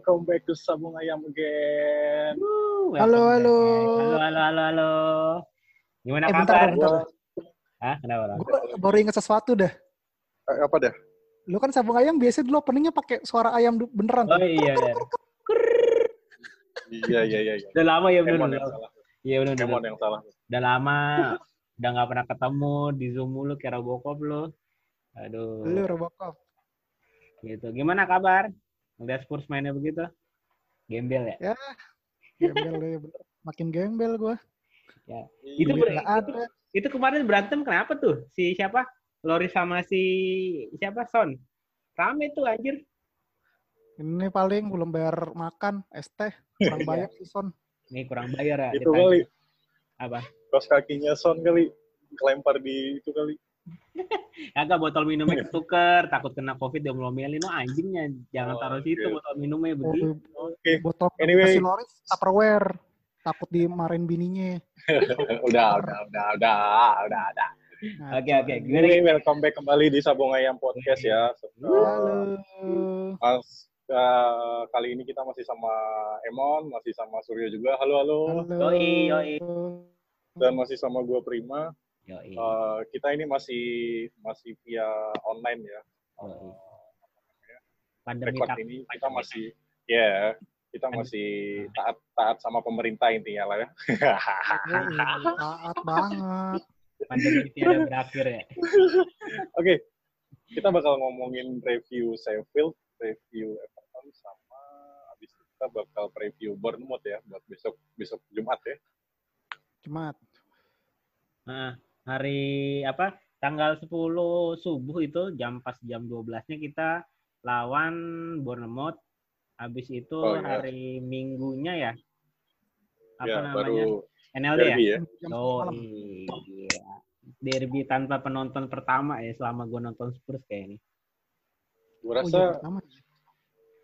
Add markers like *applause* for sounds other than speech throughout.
welcome back to Sabung Ayam again. Woo, Halo, halo. Halo, halo, halo, halo. Gimana Eh, bentar, kabar? bentar. Hah, kenapa? Gue baru inget sesuatu dah. Eh, apa dah? Lu kan sabung ayam biasa dulu openingnya pakai suara ayam beneran. Oh iya, iya. Iya, iya, iya. iya. Udah lama ya bener. Iya bener, bener. Kemon yang salah. Udah lama. Udah nggak pernah ketemu di Zoom mulu kayak Robocop lu. Aduh. Lu Robocop. Gitu. Gimana kabar? Ngeliat Spurs mainnya begitu? Gembel ya? Gembel deh. Makin gembel gue. Itu Iya. ber- Nggak ada. Itu kemarin berantem kenapa tuh? Si siapa? Lori sama si siapa? Son. Rame tuh anjir. Ini paling belum bayar makan, es teh, kurang *laughs* bayar sih Son. Nih kurang bayar ya. itu ditanya. kali. Apa? Kaos kakinya Son kali. Kelempar di itu kali. *laughs* Kagak botol minumnya ketuker, takut kena covid dia melomelin. Oh anjingnya, jangan Oh, taruh situ oke. botol minumnya Oh, begitu. Oke. botol Anyway. kasih Loris Tupperware. Takut dimarahin bininya. *laughs* udah, udah, udah, udah, udah, udah. Ngaco. Oke oke? Anyway, welcome back kembali di Sabung Ayam Podcast ya. Halo. Mas, eh, kali ini kita masih sama Emon, masih sama Suryo juga. Halo, halo. Halo. Yoi, yoi. Dan masih sama gue Prima. Yoi, Eh, kita ini masih masih via online ya. yoi. Pandemi record tak- ini kita masih ya kita masih taat taat sama pemerintah intinya lah ya. Taat banget. pandemi tiada berakhir ya. *laughs* Oke, kita bakal ngomongin review Sheffield, review Everton sama abis itu kita bakal preview Bournemouth ya buat besok besok Jumat ya. Cuma Nah, hari apa? Tanggal 10 subuh itu jam pas jam 12-nya kita lawan Bournemouth. Habis itu Oh, iya. hari Minggunya ya. Apa ya namanya? baru NLD ya? derby ya. jam Oh, iya. Derby tanpa penonton pertama ya selama gue nonton Spurs kayak ini. Gue Oh, rasa iya, pertama.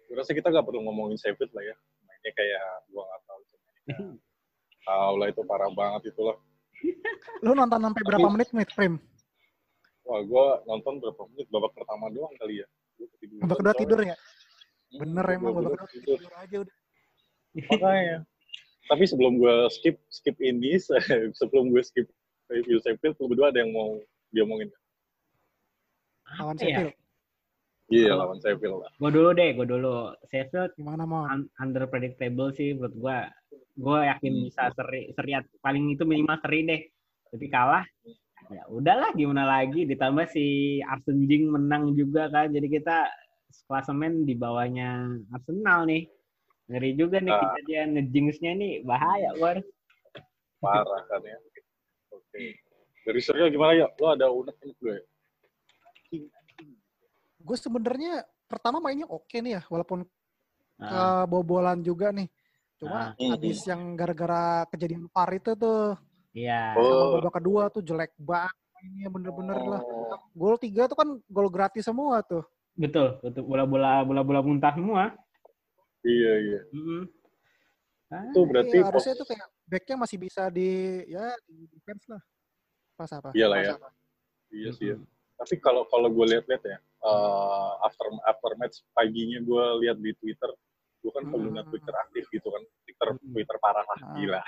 gue rasa kita nggak perlu ngomongin Sheffield lah ya. Mainnya kayak gua nggak tahu. ya, lah *laughs* itu parah banget itu lah. Lu nonton sampai berapa menit menit Prim? Wah, gue nonton berapa menit babak pertama doang kali ya. Babak kedua tidur ya? Hmm, Bener emang babak kedua tidur. tidur aja udah. Makanya. Tapi sebelum gue skip skip ini, *laughs* sebelum gue skip review Sheffield, lu berdua ada yang mau diomongin? Lawan Apa ya? Sheffield. Iya, Kalau- lawan Sheffield lah. Gue dulu deh, gue dulu. Sheffield Gimana mau? un- under predictable sih menurut gue. Gue yakin Hmm. bisa seri, seriat paling itu minimal seri deh. Tapi kalah, ya udahlah gimana lagi. Ditambah si Arsene Jing menang juga kan. Jadi kita klasemen di bawahnya Arsenal nih. Ngeri juga nih Ah. kejadian ngejinxnya nih bahaya war. Parah kan ya. Oke. Dari Surya gimana ya? Lo ada unek-unek gue? Gue sebenarnya pertama mainnya oke nih ya, walaupun Nah, kebobolan juga nih. Cuma Ah. habis yang gara-gara kejadian VAR itu tuh iya. sama Oh. babak kedua tuh jelek banget ini bener-bener lah. Oh, Gol tiga tuh kan gol gratis semua tuh. Betul, betul. Bola-bola bola-bola muntah semua. Iya, iya. Mm-mm. Ah, Itu berarti Iya, harusnya tuh kayak backnya masih bisa di ya di defense lah. Pas apa? Iyalah Pas ya. apa? Iya sih ya. Tapi kalau kalau gue lihat-lihat ya, eh, after after match paginya gue lihat di Twitter, gue kan pengguna Hmm. Twitter aktif gitu kan, Twitter Hmm. Twitter parah lah, Ah. gila.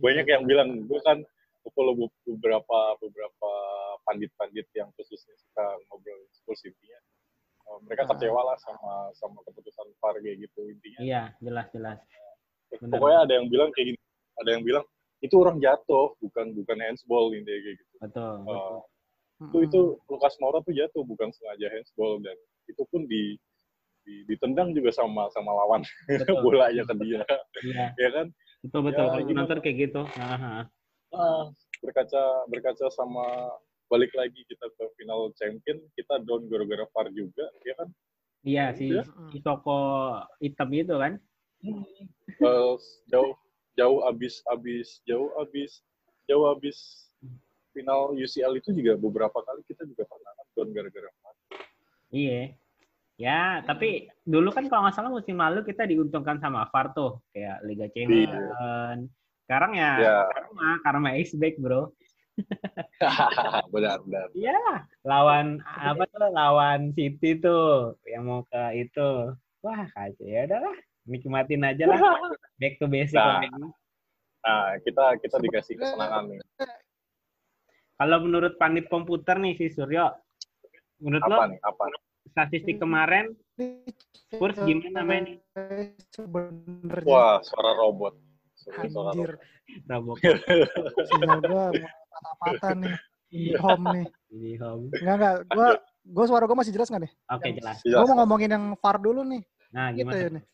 Banyak yang bilang, gue kan follow be- beberapa beberapa pandit-pandit yang khususnya suka ngobrol intinya. Eh, mereka Ah. kecewa lah sama sama keputusan VAR kayak gitu intinya. Iya, jelas jelas. benar. Pokoknya ada yang bilang kayak gini, ada yang bilang itu orang jatuh, bukan bukan handsball intinya kayak gitu. Betul. Eh, betul. itu itu Lukas Moura tuh jatuh bukan sengaja handsball dan itu pun di ditendang juga sama sama lawan *laughs* Betul. bolanya ke dia Iya, *laughs* ya kan betul betul. Ya, Kalau gimana? nonton kayak gitu. Aha. ah, berkaca berkaca sama balik lagi kita ke final champion kita down gara-gara VAR juga ya kan Iya si Iya. si toko hitam itu kan. Eh, jauh jauh abis abis jauh abis jauh abis final UCL itu juga beberapa kali kita juga pernah kan down gara-gara VAR Iya. Ya, tapi dulu kan kalau nggak salah musim lalu kita diuntungkan sama VAR tuh, kayak Liga Champions. Sekarang ya, ya karma, karma is back, bro. *laughs* benar benar Iya, lawan apa tuh? Lawan City tuh yang mau ke itu Wah, kacau. Ya udahlah, nikmatin aja lah. *laughs* Back to basic Nah. lagi. Nah, kita kita dikasih kesenangan nih. Kalau menurut panit komputer nih si Suryo, menurut lo Apa nih? Statistik kemarin Spurs gimana main? Sebenarnya Wah, suara robot. Suara, suara anjir. robot. Sinyal *laughs* gua mulai patah-patah nih. Di home nih. di home. Enggak enggak, gua gua suara gua masih jelas nggak nih? Oke, jelas. Iya. Gua mau ngomongin yang VAR dulu nih. Nah, Gitu gimana? ya nih.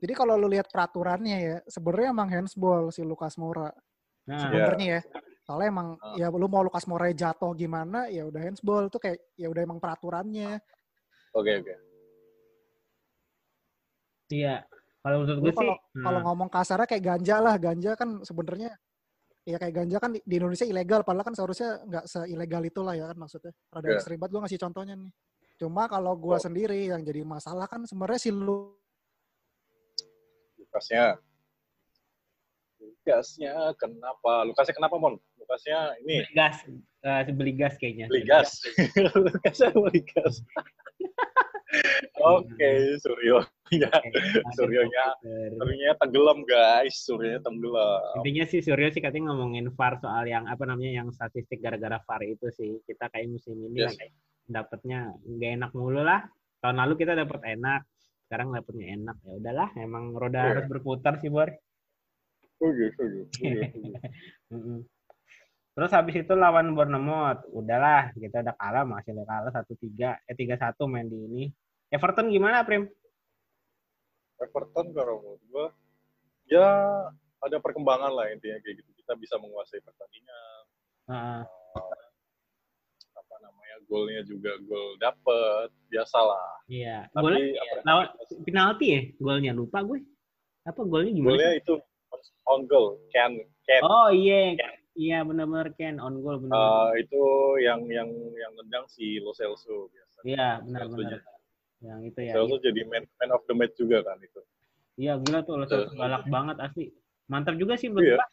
Jadi kalau lu lihat peraturannya ya, sebenarnya emang handsball si Lukas Moura. Nah, Sebenarnya ya. Soalnya emang Ah. ya lu mau Lukas Moura jatuh gimana, ya udah handsball tuh kayak ya udah emang peraturannya. Oke, oke. iya. Kalau menurut gue sih, kalau nah, ngomong kasarnya kayak ganja lah, ganja kan sebenarnya ya kayak ganja kan di Indonesia ilegal, padahal kan seharusnya nggak seilegal itu lah ya kan maksudnya. Rada Iya. ekstrim banget gue ngasih contohnya nih. Cuma kalau gua Oh. sendiri yang jadi masalah kan sebenarnya si lu Lukasnya. Lukasnya kenapa? Lukasnya kenapa, Mon? Lukasnya ini beli gas, eh, beli gas kayaknya. beli gas. *laughs* Lukasnya beli gas. *laughs* Oke, Suryo. Ya, Suryonya- Suryonya tenggelam, guys. Suryonya tenggelam. Intinya sih Suryo sih katanya ngomongin VAR soal yang apa namanya yang statistik gara-gara VAR itu sih. Kita kayak musim ini Yes. lah kayak dapatnya nggak enak mulu lah. Tahun lalu kita dapat enak, sekarang dapatnya enak. Ya udahlah, emang roda Iya. harus berputar sih, Bor. Setuju. *laughs* Mm-mm. Terus habis itu lawan Bournemouth, udahlah kita udah kalah, masih udah kalah satu tiga, eh tiga satu main di ini. Everton gimana, Prim? Everton kalau menurut gua ya ada perkembangan lah intinya kayak gitu. Kita bisa menguasai pertandingan. Heeh. apa namanya golnya juga gol dapet biasalah iya. tapi Golnya apa- lawan penalti ya? Golnya lupa gue. Apa golnya gimana? golnya itu on goal can can Oh iya, iya benar-benar Ken on goal benar. Eh, itu yang yang yang nendang si Lo Celso biasa Iya benar-benar. Yang itu ya. Celso jadi man, man of the match juga kan itu Iya gila tuh Lo. Celso galak banget asli. Mantap juga sih menurut Iya. gua.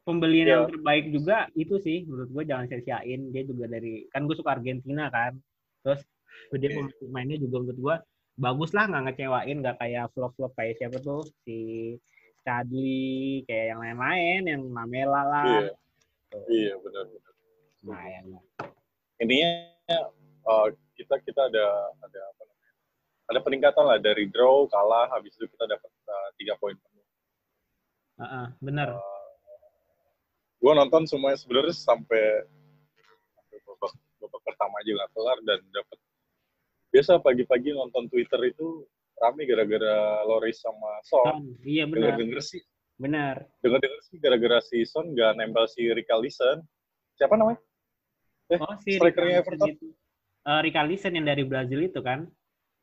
Pembelian Iya. yang terbaik juga itu sih menurut gua jangan sia-siain. Dia juga dari kan gue suka Argentina kan. Terus dia Oke. pemainnya juga menurut gua bagus lah nggak ngecewain nggak kayak vlog-vlog kayak siapa tuh si Chadli kayak yang lain-lain yang Lamela lah iya iya benar benar. Lumayan lah. Intinya eh, kita kita ada ada apa namanya ada peningkatan lah dari draw kalah habis itu kita dapat eh, tiga poin penuh. Heeh, bener gue nonton semuanya sebenarnya sampai sampai babak babak pertama aja nggak kelar dan dapat biasa pagi-pagi nonton Twitter itu rame gara-gara Loris sama Son. Son, iya benar. Denger-denger sih benar. Denger-denger sih gara-gara si Son nggak nempel si Richarlison siapa namanya? Oh si strikernya Everton? itu. Eh, Richarlison yang dari Brazil itu kan?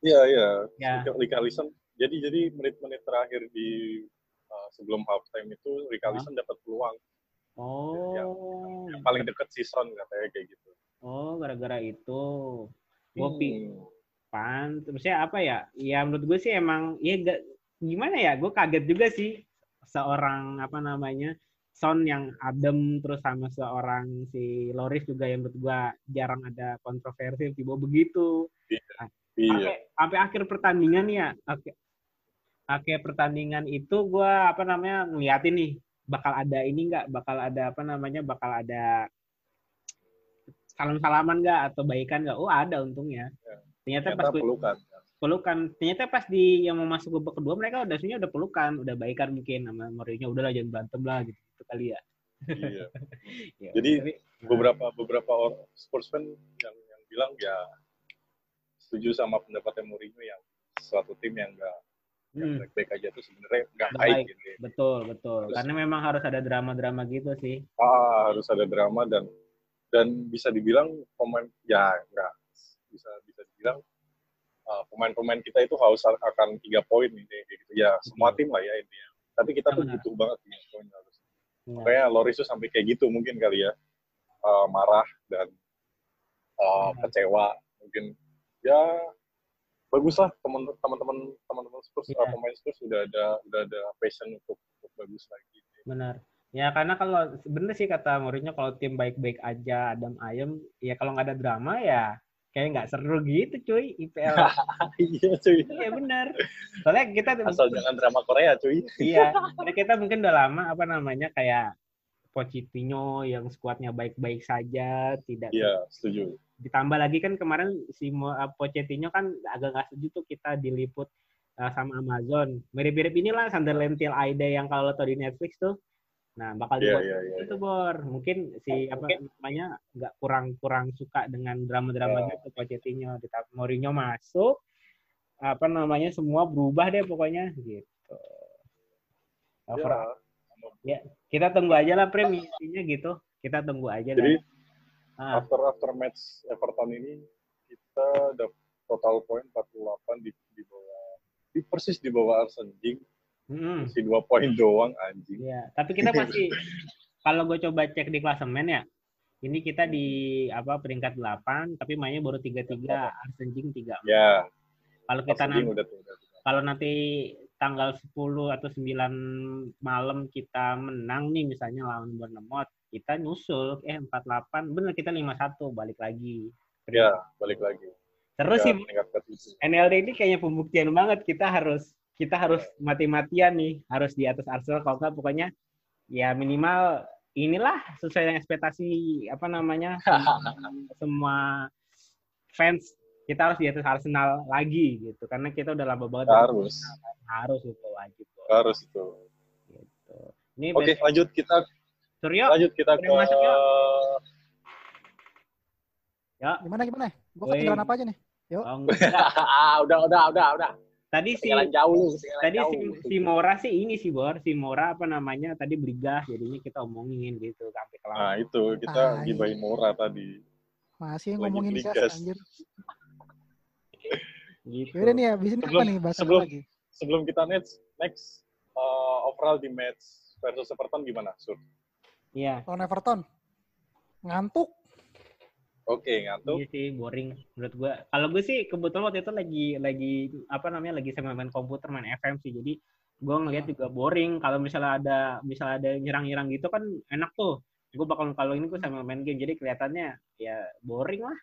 Iya iya. Ya. Richarlison jadi jadi menit-menit terakhir di uh, sebelum halftime itu Richarlison dapat peluang. Oh. Yang paling deket si Son katanya kayak gitu. Oh gara-gara itu. Gue pi Hmm. pan terusnya apa ya? Ya menurut gue sih emang ya gak, gimana ya? Gue kaget juga sih seorang apa namanya Son yang adem terus sama seorang si Loris juga yang menurut gue jarang ada kontroversi tiba begitu. Iya sampai sampai akhir pertandingan ya akhir, akhir pertandingan itu gue apa namanya ngeliatin nih bakal ada ini nggak bakal ada apa namanya bakal ada salam salaman nggak atau baikan nggak? Oh ada untungnya. Ya. ternyata pas ternyata gue pelukan pelukan. Ternyata pas di yang mau masuk babak kedua mereka udah sebenarnya udah pelukan udah baikan mungkin sama Mourinho udahlah jangan berantem lah gitu, gitu kali ya. Iya. *laughs* Ya, Jadi, tapi- beberapa beberapa orang sports fan yang yang bilang ya setuju sama pendapatnya Mourinho yang suatu tim yang enggak Hmm, baik-baik aja tuh sebenarnya nggak baik baik. gitu. betul betul. Terus- karena memang harus ada drama-drama gitu sih. Ah, harus ada drama dan dan bisa dibilang pemain ya enggak bisa bisa dibilang pemain-pemain kita itu harus akan tiga poin ini gitu ya semua tim lah ya intinya. Tapi kita tuh butuh banget tiga poin harus. Ya. Makanya Loris tuh sampai kayak gitu mungkin kali ya Ah, marah dan Benar. kecewa mungkin ya bagus lah teman- teman-teman teman-teman Spurs Iya. ah, pemain Spurs udah ada udah ada passion untuk, untuk bagus lagi. benar ya karena kalau bener sih kata Mourinho kalau tim baik-baik aja adem ayem ya kalau nggak ada drama ya kayak nggak seru gitu cuy IPL. *laughs* iya cuy. Iya benar. Soalnya kita Asal jangan drama Korea cuy. iya, *laughs* karena kita mungkin udah lama apa namanya kayak Pochettino yang skuadnya baik-baik saja, tidak Iya, setuju. ditambah lagi kan kemarin si uh, Pochettino kan agak nggak setuju tuh kita diliput uh, sama Amazon. Mirip-mirip inilah Sunderland Till I Die yang kalau lo tau di Netflix tuh. Nah, bakal Iya, dibuat iya, iya. itu Bor. Mungkin si apa namanya nggak kurang-kurang suka dengan drama-drama Ya. gitu Pochettino. Mourinho masuk apa namanya semua berubah deh pokoknya gitu. Overall, Ya, kita tunggu aja lah Prim intinya gitu. Kita tunggu aja jadi lah. Ah, after after match Everton ini kita dapat total poin 48 di di bawah di persis di bawah Arsenal Mm-mm. si dua poin doang anjing Iya, tapi kita masih *laughs* kalau gue coba cek di klasemen ya, ini kita di apa peringkat 8 tapi mainnya baru 3-3, Arsenal 3. ya Kalau kita nanti kalau nanti tanggal 10 atau 9 malam kita menang nih misalnya lawan Bournemouth, kita nyusul eh 48, bener kita 5-1 balik lagi. ya balik lagi Terus Ya, sih. NLD ini kayaknya pembuktian banget kita harus kita harus mati-matian nih harus di atas Arsenal kalau nggak pokoknya ya minimal inilah sesuai dengan ekspektasi apa namanya *laughs* semua fans kita harus di atas Arsenal lagi gitu karena kita udah lama banget harus harus itu wajib harus itu gitu. Ini oke besok- lanjut kita Suryo, lanjut kita ke masuk yuk. ya. Gimana gimana? Gue ketinggalan apa aja nih? Oh, enggak. *laughs* udah udah udah udah Tadi si jauh tadi jauh. si, si Mora sih ini sih Bor, si Mora apa namanya tadi beli gas jadinya kita omongin gitu sampai ke nah itu kita Tai. gibain Mora tadi Masih Lagi ngomongin gas, gas. anjir. gitu. Yaudah nih, abis ini apa Sebelum- nih bahas apa sebelum- lagi? sebelum kita next next uh, overall di match versus Everton gimana Sur? Iya, Lawan Everton. Ngantuk. Oke ngantuk. iya sih boring menurut gua. Kalau gue sih kebetulan waktu itu lagi lagi apa namanya lagi sama main komputer main FM sih. Jadi gua ngeliat juga boring. Kalau misalnya ada misalnya ada nyerang-nyerang gitu kan enak tuh. Gue bakal kalau ini gue sama main game jadi kelihatannya ya boring lah.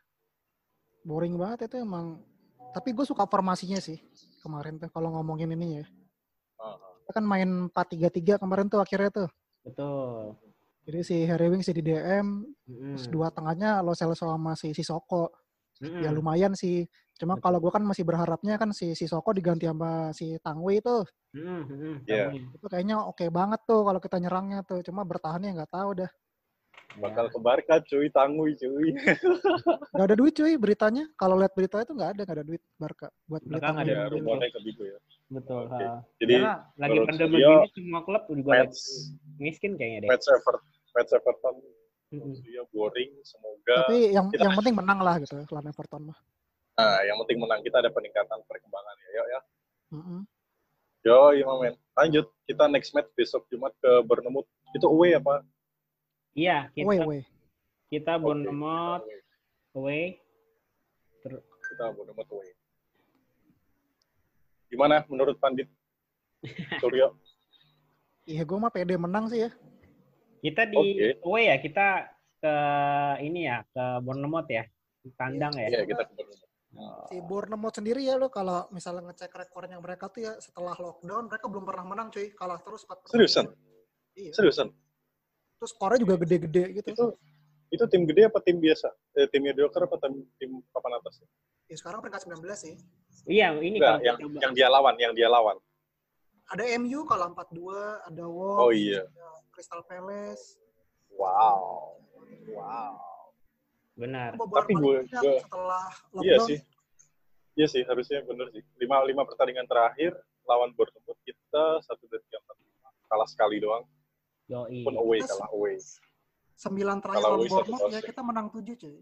Boring banget itu emang. Tapi gue suka formasinya sih kemarin tuh kalau ngomongin ini ya. Uh, Kita kan main 4-3-3 kemarin tuh akhirnya tuh. Betul. Jadi si Harry Winks di DM, Mm-mm. terus dua tengahnya Lo Celso sama si Sisoko. Mm-mm. Ya lumayan sih. Cuma kalau gue kan masih berharapnya kan si Sisoko diganti sama si Tangwi itu. Mm-mm, mm-mm. Iya. Itu kayaknya oke banget tuh kalau kita nyerangnya tuh. Cuma bertahannya nggak tahu dah. bakal ke Barca cuy, tangui cuy. *laughs* Gak ada duit cuy beritanya. Kalau lihat beritanya tuh nggak ada, nggak ada duit Barca buat beli Tangwi. ada ya duit. rumornya ke Bigo ya. Betul. Ha. Jadi Karena lagi pandemi gini semua klub juga lagi match miskin kayaknya deh. match Everton match Everton dia boring semoga Tapi yang kita- yang penting menang lah gitu lawan Everton mah. nah yang penting menang kita ada peningkatan perkembangan ya yuk ya Mm-mm. yo iya men lanjut kita next match besok Jumat ke Bournemouth itu away apa Iya, kita Away, away. kita Oke, Bournemouth away. away. kita Bournemouth away gimana menurut Pandit *laughs* Suryo Iya, gue mah pede menang sih ya. Kita di Oke. away ya, kita ke ini ya, ke Bournemouth ya. Di Tandang ya. Iya kita ke Bournemouth Oh, Si Bournemouth sendiri ya lo kalau misalnya ngecek rekornya mereka tuh ya setelah lockdown mereka belum pernah menang cuy, kalah terus 4 seriusan Iya. seriusan Terus skornya juga gede-gede gitu. itu itu tim gede apa tim biasa eh, tim mediocre apa tim tim papan atas Ya, sekarang peringkat 19 sih. Iya, ini Enggak, kalau yang yang dia lawan yang dia lawan Ada MU kalau 42, ada Wolves, oh iya ada Crystal Palace. wow wow benar. Tapi gue- gue- setelah lockdown. Iya sih. Iya sih, harusnya bener sih. Lima, lima pertandingan terakhir lawan Bournemouth kita satu dari tiga empat lima. Kalah sekali doang. Yoi. Pun away, Kita kalah away. Sembilan terakhir Kalau lawan Bournemouth ya kita menang 7 cuy.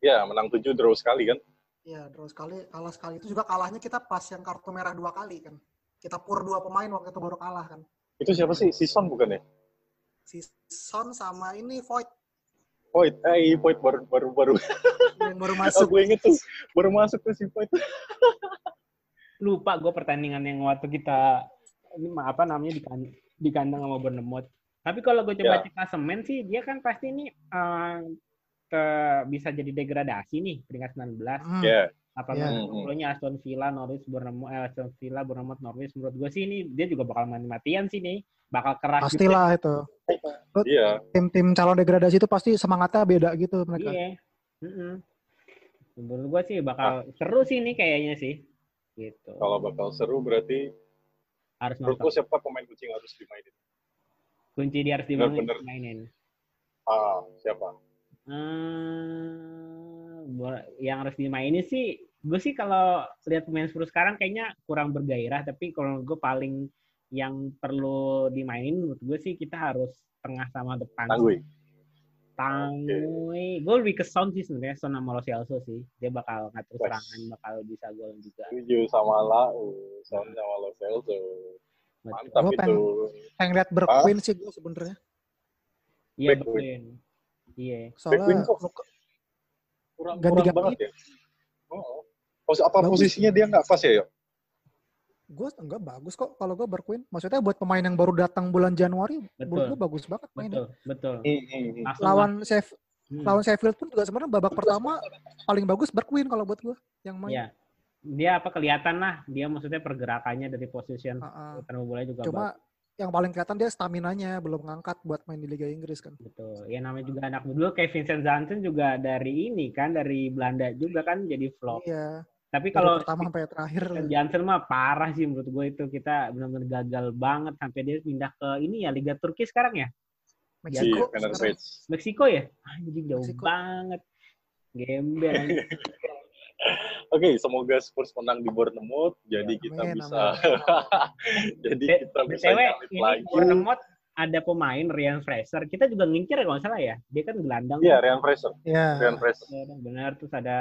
Ya, menang tujuh, draw sekali kan. Iya, terus sekali kalah sekali itu juga kalahnya kita pas yang kartu merah dua kali kan. Kita pur dua pemain waktu itu baru kalah kan. Itu siapa sih? Sison bukan ya? Si Son sama ini Void Void, eh iya, Void baru baru baru. yang baru Oh, masuk. gue inget tuh, baru masuk tuh si Void. Lupa gue pertandingan yang waktu kita ini apa namanya di, kan- di kandang sama Bournemouth. Tapi kalau gue coba Ya. cek klasemen sih, dia kan pasti ini eh, te- bisa jadi degradasi nih peringkat 19. Hmm. Ya, Apa yeah. Aston Villa, Norwich, Bournemouth, eh, Aston Villa, Bournemouth, Norwich. Menurut gue sih ini dia juga bakal mati-matian sih nih. Bakal keras juga. Pastilah itu. iya. Tim-tim calon degradasi itu pasti semangatnya beda gitu mereka. Iya. Mm-mm. Menurut gue sih bakal seru sih ini kayaknya sih. Gitu. Kalau bakal seru berarti harus menurut nonton. lu siapa pemain kunci yang harus dimainin? Kunci dia harus Bener-bener. dimainin. Ah, siapa? Hmm, yang harus dimainin sih, gue sih kalau lihat pemain Spurs sekarang kayaknya kurang bergairah. Tapi kalau gue paling yang perlu dimainin menurut gue sih kita harus tengah sama depan. Tanggui. Tanggui. Gue lebih ke Son sih sebenarnya, Son sama Lo Celso sih. Dia bakal ngatur serangan, bakal bisa gol juga. Setuju sama Lau, Son sama Lo Celso. Mantap Gua itu. pengen- Pengen lihat Bergwijn sih gue sebenarnya. Iya, Bergwijn. Iya. Soalnya kok kurang, ganti-ganti. kurang banget ya. Oh, Pos apa Bagus. posisinya dia nggak pas ya, yuk? gue enggak bagus kok kalau gue Bergwijn. Maksudnya buat pemain yang baru datang bulan Januari, menurut Betul. gue bagus banget mainnya. Betul, betul. Hmm, Lawan Sheff- Hmm. lawan Sheffield pun juga sebenarnya babak pertama paling bagus Bergwijn kalau buat gue yang main. Iya. Dia apa kelihatan lah, dia maksudnya pergerakannya dari position ah. putar bola juga Cuma yang paling kelihatan dia stamina-nya belum ngangkat buat main di Liga Inggris kan. Betul. Ya namanya juga anak muda kayak Vincent Janssen juga dari ini kan dari Belanda juga kan jadi flop. Iya. Tapi Dari kalau pertama sampai terakhir. Vincent Janssen mah parah sih menurut gue itu kita benar-benar gagal banget sampai dia pindah ke ini ya Liga Turki sekarang ya. Meksiko. Iya. Meksiko ya? Anjing jauh Meksiko. banget. Gembel. *laughs* *laughs* Oke, semoga Spurs menang di Bournemouth, jadi Ya, kita amin, bisa, *laughs* jadi B- kita bisa BTW ini lagi. Bournemouth ada pemain Ryan Fraser. Kita juga ngincer ya kalau nggak salah ya. Dia kan gelandang. Iya, Ryan Fraser. Iya. Ryan Fraser. Ya, benar terus ada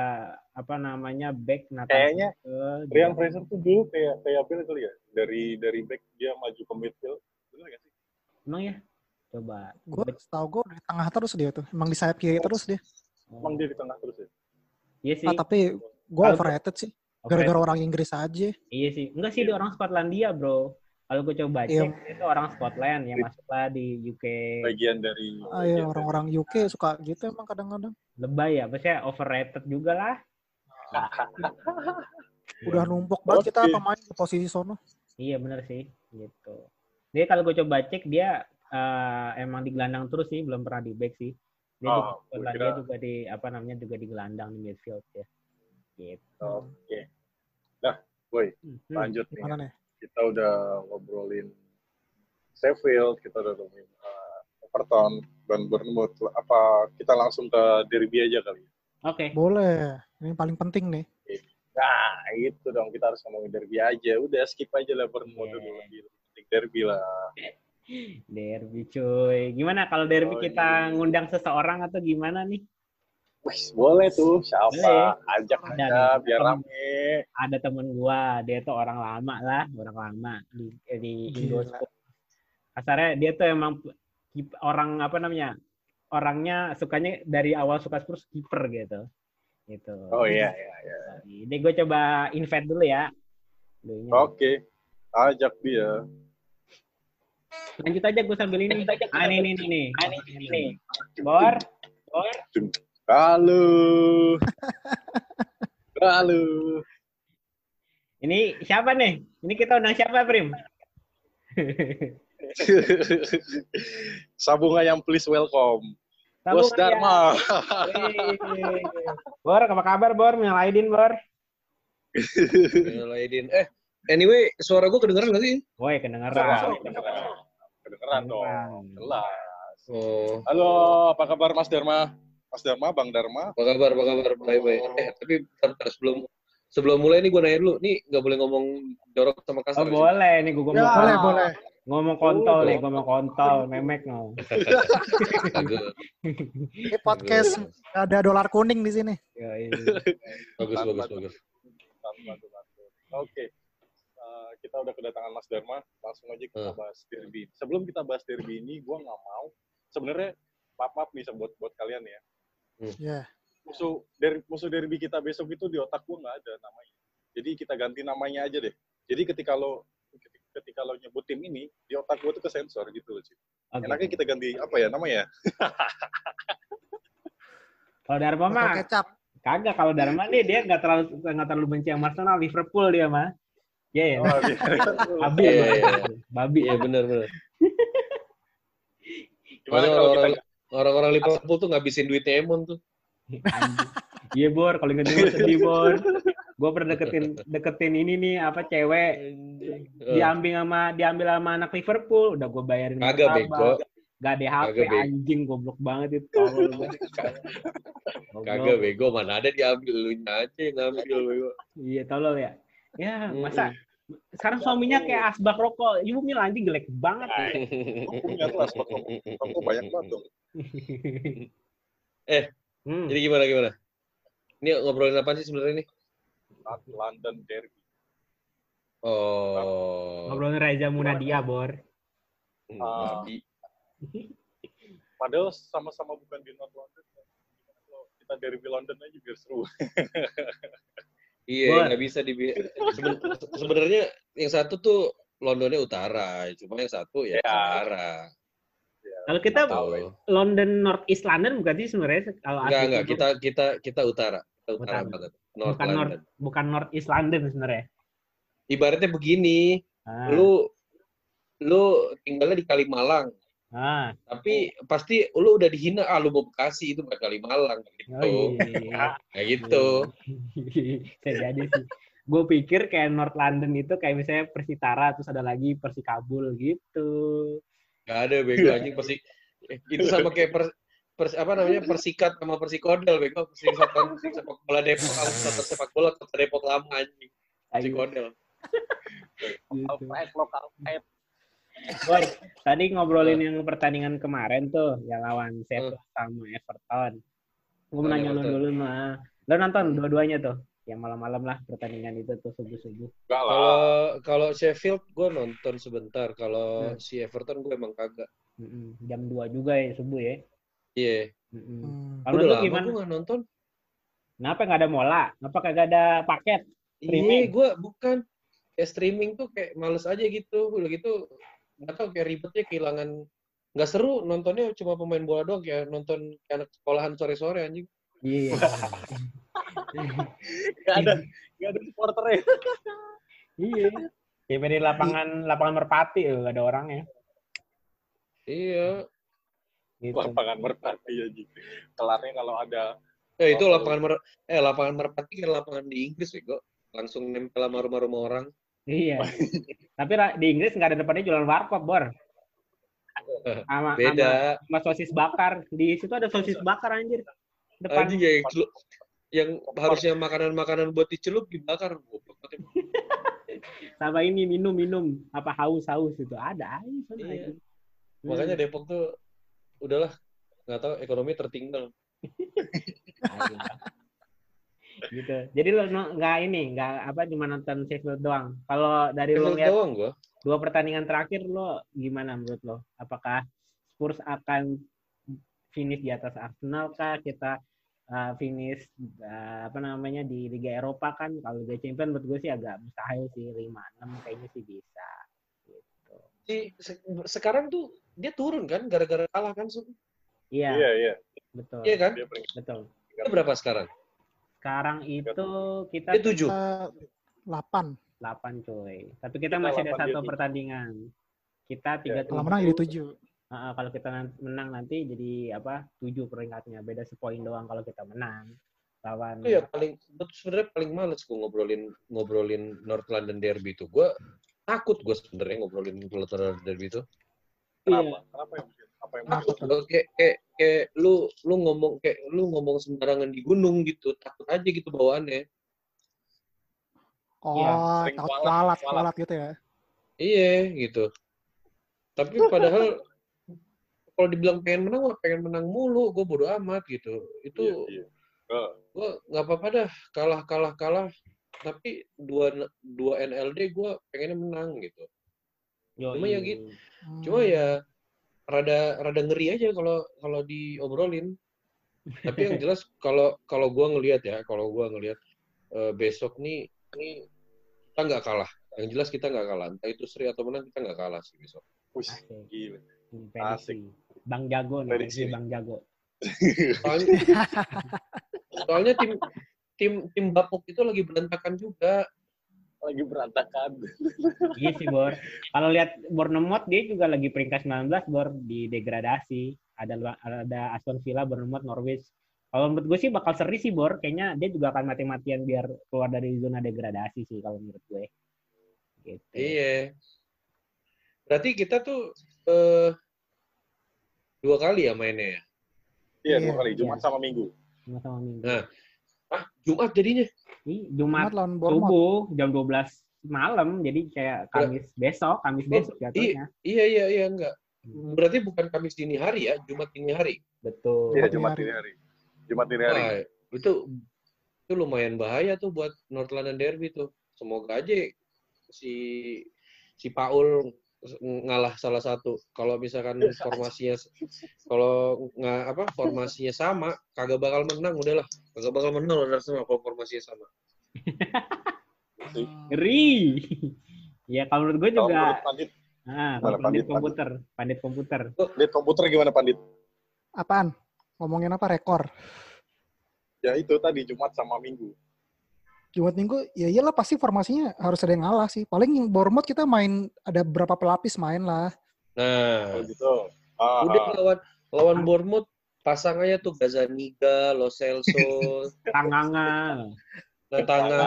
apa namanya back Nathan Kayaknya Ake, Ryan. Fraser tuh dulu kayak kayak Bill kali ya, dari dari back dia maju ke midfield. Bener gak sih? Emang ya? Coba. Gue setahu gue di tengah terus dia tuh. Emang di sayap kiri terus dia. Emang dia di tengah terus ya? Iya sih. Ah, tapi gue overrated sih. Gara-gara orang Inggris aja. Iya sih. Enggak sih dia orang Skotlandia, Bro. Kalau gue coba Iya. cek, itu orang Scotland yang masuklah di UK. Bagian dari Ah, iya, orang-orang UK suka gitu emang kadang-kadang. Lebay ya, maksudnya overrated juga lah. *laughs* Udah numpuk banget kita pemain di posisi sono. Iya bener sih, gitu. Dia kalau gue coba cek dia eh, emang di gelandang terus sih, belum pernah di back sih. Dia Oh, juga, juga di apa namanya juga di gelandang di midfield ya. Gitu. Oke. Nah, boy, Hmm. lanjut nih. Gimana nih? Kita udah ngobrolin Sheffield, kita udah ngomongin uh, Everton dan Bournemouth. Apa kita langsung ke derby aja kali? ya? Oke. Boleh. Ini paling penting nih. Nah, itu dong kita harus ngomongin derby aja. Udah skip aja lah Bournemouth Iya. dulu. Lebih penting derby lah. Derby cuy. Gimana kalau derby Oh, kita iya. ngundang seseorang atau gimana nih? Wih, boleh tuh. Siapa? Boleh. Ajak Ada aja nih. biar rame. Ada temen gua, dia tuh orang lama lah, orang lama di eh, di. Indosport. Kasarnya dia tuh emang orang apa namanya? Orangnya sukanya dari awal suka Spurs kiper gitu. Gitu. Oh iya, iya, iya. Ini gue coba invite dulu ya. Oke. Ajak dia. Lanjut aja gue sambil ini. Ah, ini, ini, ini. ini. Bor, Bor. Halo. *laughs* Halo. Ini siapa nih? Ini kita undang siapa, Prim? *laughs* Sabung ayam please welcome. Sambung Bos. Dharma. Bor, apa kabar, Bor? Nyalaidin, Bor. Laidin. Eh, anyway, suara gue kedengeran gak sih? Woi, kedengeran. Kedengeran. Kedengeran dong. Kedengeran. Jelas. Oh, Halo, apa kabar Mas Dharma? Mas Dharma, Bang Dharma. apa kabar, apa kabar? Baik-baik. Eh, tapi bentar, bentar, sebelum sebelum mulai nih gue nanya dulu. Nih nggak boleh ngomong jorok sama Oh, kasar. sih? boleh nih gue ngomong. Boleh, boleh. Ngomong kontol Oh, nih, ngomong kontol, memek no. Bagus, *laughs* Ini podcast ada dolar kuning di sini. Bagus, Tanpa- bagus, bagus. Tuh. Oke. Eh, kita udah kedatangan Mas Dharma, langsung aja kita Hmm. bahas derby. Sebelum kita bahas derby ini, gue nggak mau. Sebenarnya maaf maaf nih buat buat kalian ya. Ya. Musuh dari musuh derby kita besok itu di otak gue nggak ada namanya. Jadi kita ganti namanya aja deh. Jadi ketika lo ketika lo nyebut tim ini di otak gue tuh kesensor gitu loh. Cip. Oke. Enaknya kita ganti apa ya namanya? *laughs* Kalau Dharma mah kecap. kagak. Kalau Dharma nih dia nggak terlalu nggak terlalu benci sama Arsenal, Liverpool dia mah. Iya ya. Oh, iya. *laughs* Babi, Iya, emang. iya. babi. Iya benar benar. Gimana kalau kita orang-orang Liverpool tuh ngabisin duitnya Emon tuh. Iya Bor, kalau inget dulu sedih *laughs* Bor. Gue pernah deketin deketin ini nih apa cewek diambil sama diambil sama anak Liverpool, udah gue bayarin martabak. bego. Gak ada HP Kagak, anjing goblok banget itu. *laughs* Kagak bego mana ada diambil lu aja yang ngambil bego. Iya tolol ya. Ya masa sekarang suaminya kayak asbak rokok. Ibu mil anjing jelek banget. Punya tuh asbak rokok. Rokok banyak banget dong. Hmm. Jadi gimana gimana? Ini ngobrolin apa sih sebenarnya nih? London Derby. Oh. Ngobrolin Reza Munadia, Bor. Babi. Padahal sama-sama bukan di North London. Kita Derby London aja biar seru. *laughs* Iya, nggak bisa di Seben- sebenarnya yang satu tuh Londonnya utara, cuma yang satu ya Ya. utara. Kalau kita Tahu. London North East London bukan sih sebenarnya kalau Enggak enggak, kita kita kita utara. Kita utara, Utara. banget. North bukan North London. bukan North East London sebenarnya. Ibaratnya begini, Ah. lu lu tinggalnya di Kalimalang, Ah. tapi pasti lu udah dihina, ah lu mau Bekasi itu bukan Kalimalang gitu. Oh iya. *laughs* Kayak gitu. *laughs* Bisa jadi sih. Gue pikir kayak North London itu kayak misalnya Persitara terus ada lagi Persikabul gitu. Gak ada bego anjing persi eh, itu sama kayak per, pers- apa namanya persikat sama persikodel bego persikutan sepak bola Depok sama persatuan sepak bola kota Depok lama anjing persikodel Gitu. lokal pride. Bor, tadi ngobrolin yang pertandingan kemarin tuh yang lawan Sheffield sama Everton. Gue mau Oh, nanya Everton. dulu mah. Lo nonton dua-duanya tuh? Yang malam-malam lah pertandingan itu tuh subuh-subuh. Kalau kalau Sheffield gue nonton sebentar kalau Hmm. si Everton gue emang kagak Mm-mm. Jam 2 juga ya subuh ya. iya Mm-mm. Hmm. Kalau lu gimana? gue nggak nonton Kenapa nggak ada mola? Kenapa kagak ada paket? iya gue bukan kayak streaming tuh kayak males aja gitu udah gitu nggak tau kayak ribetnya kehilangan nggak seru nontonnya cuma pemain bola doang kayak nonton kayak anak sekolahan sore-sore anjing Iya. Enggak ada enggak ada supporternya. iya. Kayak di lapangan lapangan Merpati loh, gak ada orangnya. iya Gitu. Lapangan merpati aja. Kelarnya kalau ada Eh itu lapangan mer eh lapangan merpati kan lapangan di Inggris bego. Langsung nempel sama rumah-rumah orang. Iya. Tapi di Inggris nggak ada depannya jualan warkop, Bor. Sama, sama, Beda. sama sosis bakar. Di situ ada sosis bakar anjir. Depan. Anjing ya yang, yang harusnya makanan-makanan buat dicelup dibakar. *laughs* Sama ini minum-minum. Apa haus-haus itu. Ada aja. Iya. anjir. Hmm. Makanya Depok tuh udahlah nggak tahu ekonomi tertinggal. *laughs* Gitu. Jadi lo nggak ini, nggak apa cuma nonton Sheffield doang. Kalau dari lo lihat doang gua. dua pertandingan terakhir lo gimana menurut lo? Apakah Spurs akan finish di atas Arsenal kah? Kita uh, finish uh, apa namanya di Liga Eropa kan? Kalau Liga Champions menurut gue sih agak mustahil sih 5-6 kayaknya sih bisa. Gitu. Si, se- sekarang tuh dia turun kan gara-gara kalah kan? Iya, Iya, iya. betul. Iya kan? Dia Betul. Dia berapa sekarang? Sekarang itu kita Dia tujuh. 8. 8 coy. Tapi kita, Kita masih ada 8, dia satu tujuh. pertandingan. Kita tiga Kalau menang jadi 7. Ah, kalau kita nan- menang nanti jadi apa? 7 peringkatnya. Beda sepoin doang kalau kita menang. Lawan Itu ya paling betul sebenarnya paling males gua ngobrolin ngobrolin North London Derby itu. Gua takut gue sebenarnya ngobrolin North London Derby itu. Iya. Kenapa? Kenapa yang bikin? Apa yang Takut. Lo kayak, kayak, kayak lu lu ngomong kayak lu ngomong sembarangan di gunung gitu, takut aja gitu bawaannya. Oh, sering takut kualat, kualat, gitu ya. Iya gitu. Tapi padahal kalau dibilang pengen menang, mah pengen menang mulu. Gue bodo amat gitu. Itu Iya, iya. Eh, gue nggak apa-apa dah kalah kalah kalah. Tapi dua dua NLD gue pengennya menang gitu. Cuma ya gitu. Hmm. Cuma ya rada rada ngeri aja kalau kalau diobrolin. Tapi yang jelas *laughs* kalau kalau gue ngelihat ya, kalau gue ngelihat eh, besok nih nih kita nggak kalah. Yang jelas kita nggak kalah. Entah itu seri atau menang kita nggak kalah sih besok. wih, Asik. gila. Prediksi. Bang Jago nih, Prediksi. prediksi Bang Jago. Soalnya, *laughs* soalnya tim tim tim Bapuk itu lagi berantakan juga. Lagi berantakan. Iya sih, Bor. Kalau lihat Bournemouth dia juga lagi peringkat 19, Bor, di degradasi. Ada ada Aston Villa, Bournemouth, Norwich. Kalau menurut gue sih bakal seri sih, Bor. Kayaknya dia juga akan mati-matian biar keluar dari zona degradasi sih kalau menurut gue. Gitu. Iya. Berarti kita tuh eh, dua kali ya mainnya ya? Iya, Iya, dua kali. Jumat iya. sama Minggu. Sama-sama minggu. Nah. Ah, Jumat jadinya. Jumat Jumat lawan subuh jam 12 malam, jadi kayak Kamis besok, Kamis Oh, besok jatuhnya. Iya, iya, iya, enggak. Berarti bukan Kamis dini hari ya, Jumat dini hari. Betul. Iya, Jumat Jumat dini hari. Jumat dini hari. Wah, itu itu lumayan bahaya tuh buat North London Derby tuh. Semoga aja si si Paul ngalah salah satu. Kalau misalkan formasinya kalau nggak apa formasinya sama, kagak bakal menang udahlah. Kagak bakal menang udah sama kalau formasinya sama. Ngeri. *laughs* Ya kalau menurut gue juga menurut Pandit, ah, kalau pandit Pandit? komputer, pandit komputer. Pandit komputer gimana Pandit? Apaan? Ngomongin apa rekor? Ya itu tadi Jumat sama Minggu. Jumat Minggu, ya iyalah pasti formasinya harus ada yang ngalah sih. Paling yang Bournemouth kita main ada berapa pelapis main lah. Nah, Oh gitu. Ah, udah ah. lawan lawan Bournemouth pasangannya tuh Gazaniga, Lo Celso, *laughs* Tanganga. Natanga.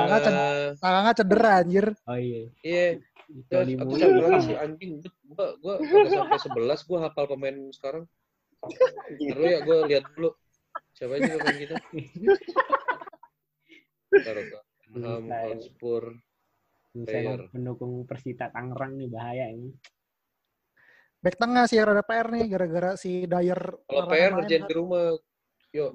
Tangannya cedera anjir. Oh iya. Iya, Terus aku sampai lagi si anjing, gua gua kagak sampai sebelas, gua hafal pemain sekarang. Terus ya gua lihat dulu siapa aja pemain kita. Taruh ke Ham, Bisa, ya. Hotspur. Saya Player. pendukung Persita Tangerang nih bahaya ini. Back tengah sih ada PR nih gara-gara si Dyer. Kalau PR main, ngerjain kan. di rumah. Yuk.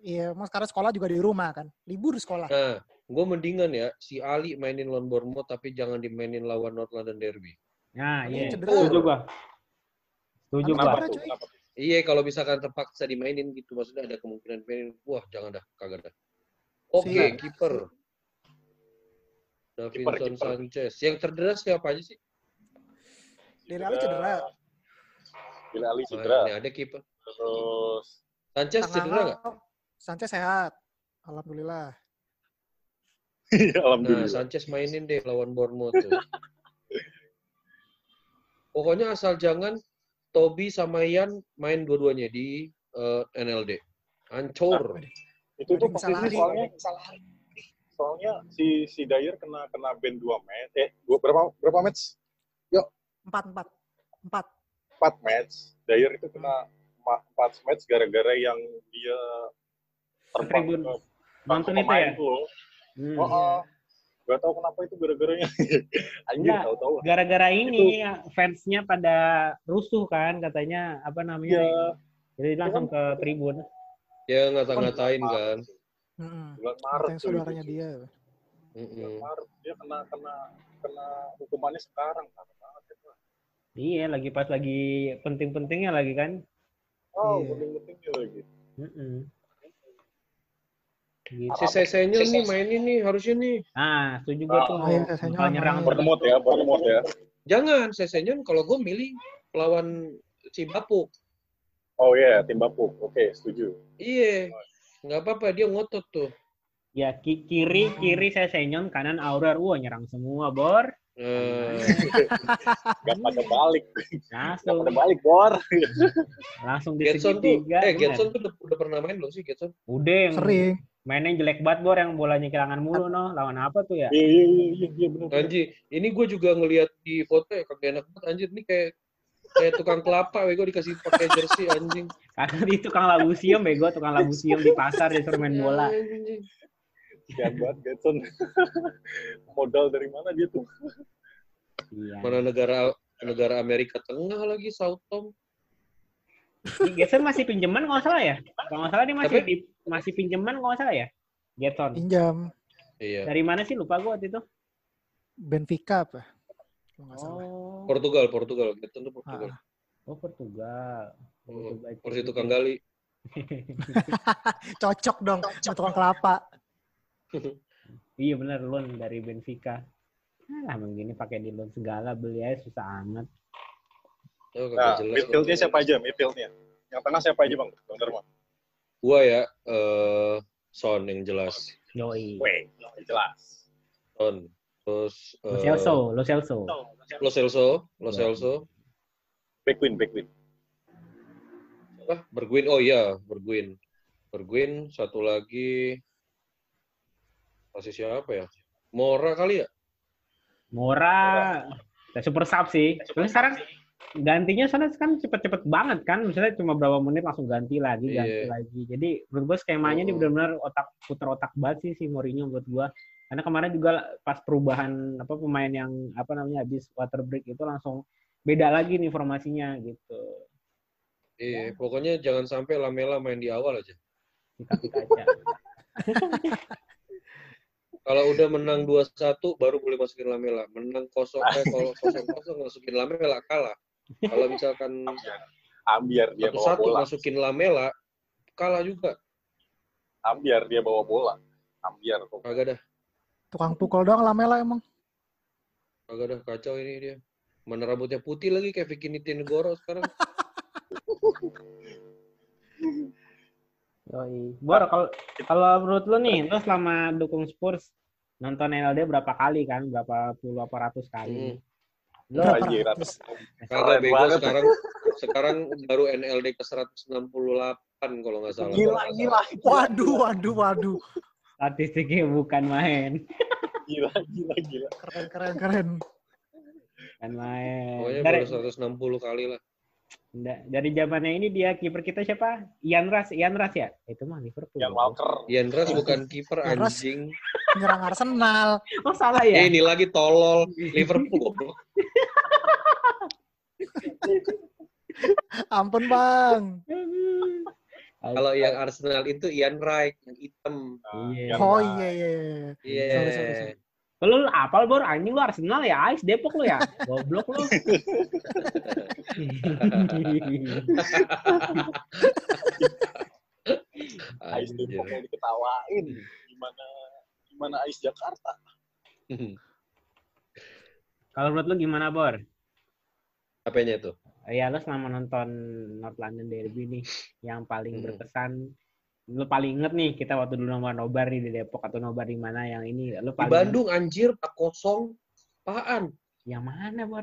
Iya, mas karena sekolah juga di rumah kan. Libur sekolah. Nah, gua mendingan ya si Ali mainin lawan Bournemouth tapi jangan dimainin lawan North London Derby. Nah, iya. Setuju gua. Setuju gua. Iya, kalau misalkan terpaksa dimainin gitu, maksudnya ada kemungkinan mainin. Wah, jangan dah, kagak dah. Oke, Si- kiper. Davinson. Sanchez. Yang cedera siapa aja sih? Dele Alli cedera. Dele Alli Nah, cedera. ini ada kiper. Terus Sanchez cedera nggak? Sanchez sehat. Alhamdulillah. Iya, Nah, alhamdulillah. Sanchez mainin deh lawan Bournemouth tuh. Pokoknya asal jangan Toby sama Ian main dua-duanya di eh, NLD. Hancur. itu tuh posisi soalnya soalnya si si Dyer kena kena band dua match eh dua berapa berapa match Empat, empat. Empat. empat match Dyer itu kena empat match gara-gara yang dia terbang Tribun. ke Nonton itu ya? loh. Hmm. Oh, oh. Gak tau kenapa itu gara-garanya. *laughs* Anjir, Enggak. tahu-tahu. Gara-gara ini fansnya pada rusuh kan katanya apa namanya? Iya, Jadi langsung ke tribun. Ya ngata-ngatain kan. Mm-mm. bulan Maret tuh saudaranya itu. dia. Bulan. Maret dia kena kena kena hukumannya sekarang. Parah banget itu. Iya, lagi pas lagi penting-pentingnya lagi kan. Oh, Iya. penting-pentingnya lagi. Mm-mm. Gitu. Si Sesenyo nih mainin nih harusnya nih. Nah, setuju gua tuh. Bakal nyerang. Bertemut ya, bertemut ya. Jangan Sesenyo kalau gue milih lawan si Bapuk. Oh iya, tim Bapuk. Oke, setuju. Iya. Nggak apa-apa dia ngotot tuh. Ya, ki- kiri kiri saya senyon, kanan Aurel. Wah, nyerang semua, Bor. Nah, Gak pada balik. Gak Langsung pada balik, Bor. *laughs* langsung di Getson tuh, eh. Getson tuh udah, udah pernah main belum sih Getson? Udah yang Sering. mainnya jelek banget, Bor, yang bolanya kehilangan mulu, no. Lawan apa tuh ya? Iya, iya, iya, iya, iya, benar. Anjir, ini gue juga ngelihat di foto ya kagak enak banget anjir ini kayak kayak tukang kelapa bego dikasih pakai jersey anjing. Karena di tukang labu siom, bego. Tukang labu siom di pasar, disuruh main bola. Anjing. Sian banget, Getson. *laughs* Modal dari mana dia tuh? Iya. Mana negara negara Amerika Tengah lagi. Ini Getson masih pinjaman kalau nggak salah ya? Kalau nggak salah dia masih Apa? di, masih pinjaman kalau nggak salah ya? Getson. Pinjam. Iya. Dari mana sih? Lupa gua waktu itu. Benfica apa? Kalau salah. Portugal, Portugal. Getson tuh Portugal. Ah. oh Portugal. Oh, Portugal. Persi tukang gali. *laughs* Cocok dong sama tukang kelapa. *laughs* Iya benar loan dari Benfica. Ah, emang gini pakai di loan segala beli aja susah amat. Oh, kagak Nah, jelas. midfieldnya siapa aja? Midfieldnya. Yang tengah siapa aja bang? Bang Dharma. Gua ya eh Son yang jelas. Yoi. Weh, jelas. Son. Terus Lo Celso, Lo Celso. Lo Celso, Lo Ya. Celso. Backwin, backwin. Apa? Berguin. Oh iya, Berguin. Berguin satu lagi masih siapa ya? Mora kali ya? Mora, ya super sub sih. Tapi sekarang gantinya sana kan cepet-cepet banget kan. Misalnya cuma berapa menit langsung ganti lagi, ganti Iya. lagi. Jadi menurut gue skemanya ini Oh. benar-benar otak puter otak banget sih si Mourinho menurut gue. Karena kemarin juga pas perubahan apa pemain yang apa namanya habis water break itu langsung beda lagi nih informasinya gitu. Iya, pokoknya jangan sampai Lamela main di awal aja. *laughs* Kaca. Kalau udah menang 2-1 baru boleh masukin Lamela. Menang kosong eh kalau *laughs* kosong-kosong masukin Lamela kalah. Kalau misalkan Ambiar dia bawa satu-satu bola. masukin Lamela kalah juga. Ambiar dia bawa bola. Ambiar kok. Kagak dah, Tukang pukul doang Lamela emang. kagak dah kacau ini dia. Mana rambutnya putih lagi kayak Vicky Nitinegoro sekarang. *laughs* Yoi. Bor, kalau kalau menurut lu nih, lu selama dukung Spurs nonton NLD berapa kali kan? Berapa puluh apa ratus kali? Hmm. Lu Berapa ratus? Kagak Keren bego banget. sekarang sekarang baru NLD ke 168 kalau nggak salah. Gila, gila. Waduh, waduh, waduh. Statistiknya bukan main. Gila, gila, gila. Keren, keren, keren. Bukan main. Pokoknya Dari, baru 160 kali lah. da- dari zamannya ini dia kiper kita siapa? Ian Ras, Ian Ras ya? Itu mah Liverpool. Yang Walker. Ian Rush bukan kiper Ian anjing. Nyerang Arsenal. Oh salah Eh, ya? ini lagi tolol Liverpool goblok. Ampun, Bang. Kalau yang Arsenal itu Ian Wright yang hitam. Iya. Yang- Oh iya, iya, iya. Iya. Sorry. Lu apal bor anjing lu Arsenal ya, Ais Depok lu ya. *laughs* Goblok lu. *laughs* Ais. Depok yang diketawain. Gimana gimana Ais Jakarta? Kalau menurut lu gimana, Bor? Apanya tuh? Ya lu selama nonton North London Derby nih yang paling Hmm. berkesan lu paling inget nih kita waktu dulu nonton nobar nih di Depok atau nobar di mana yang ini Di paling Bandung anjir 4-0. Apaan? yang mana bor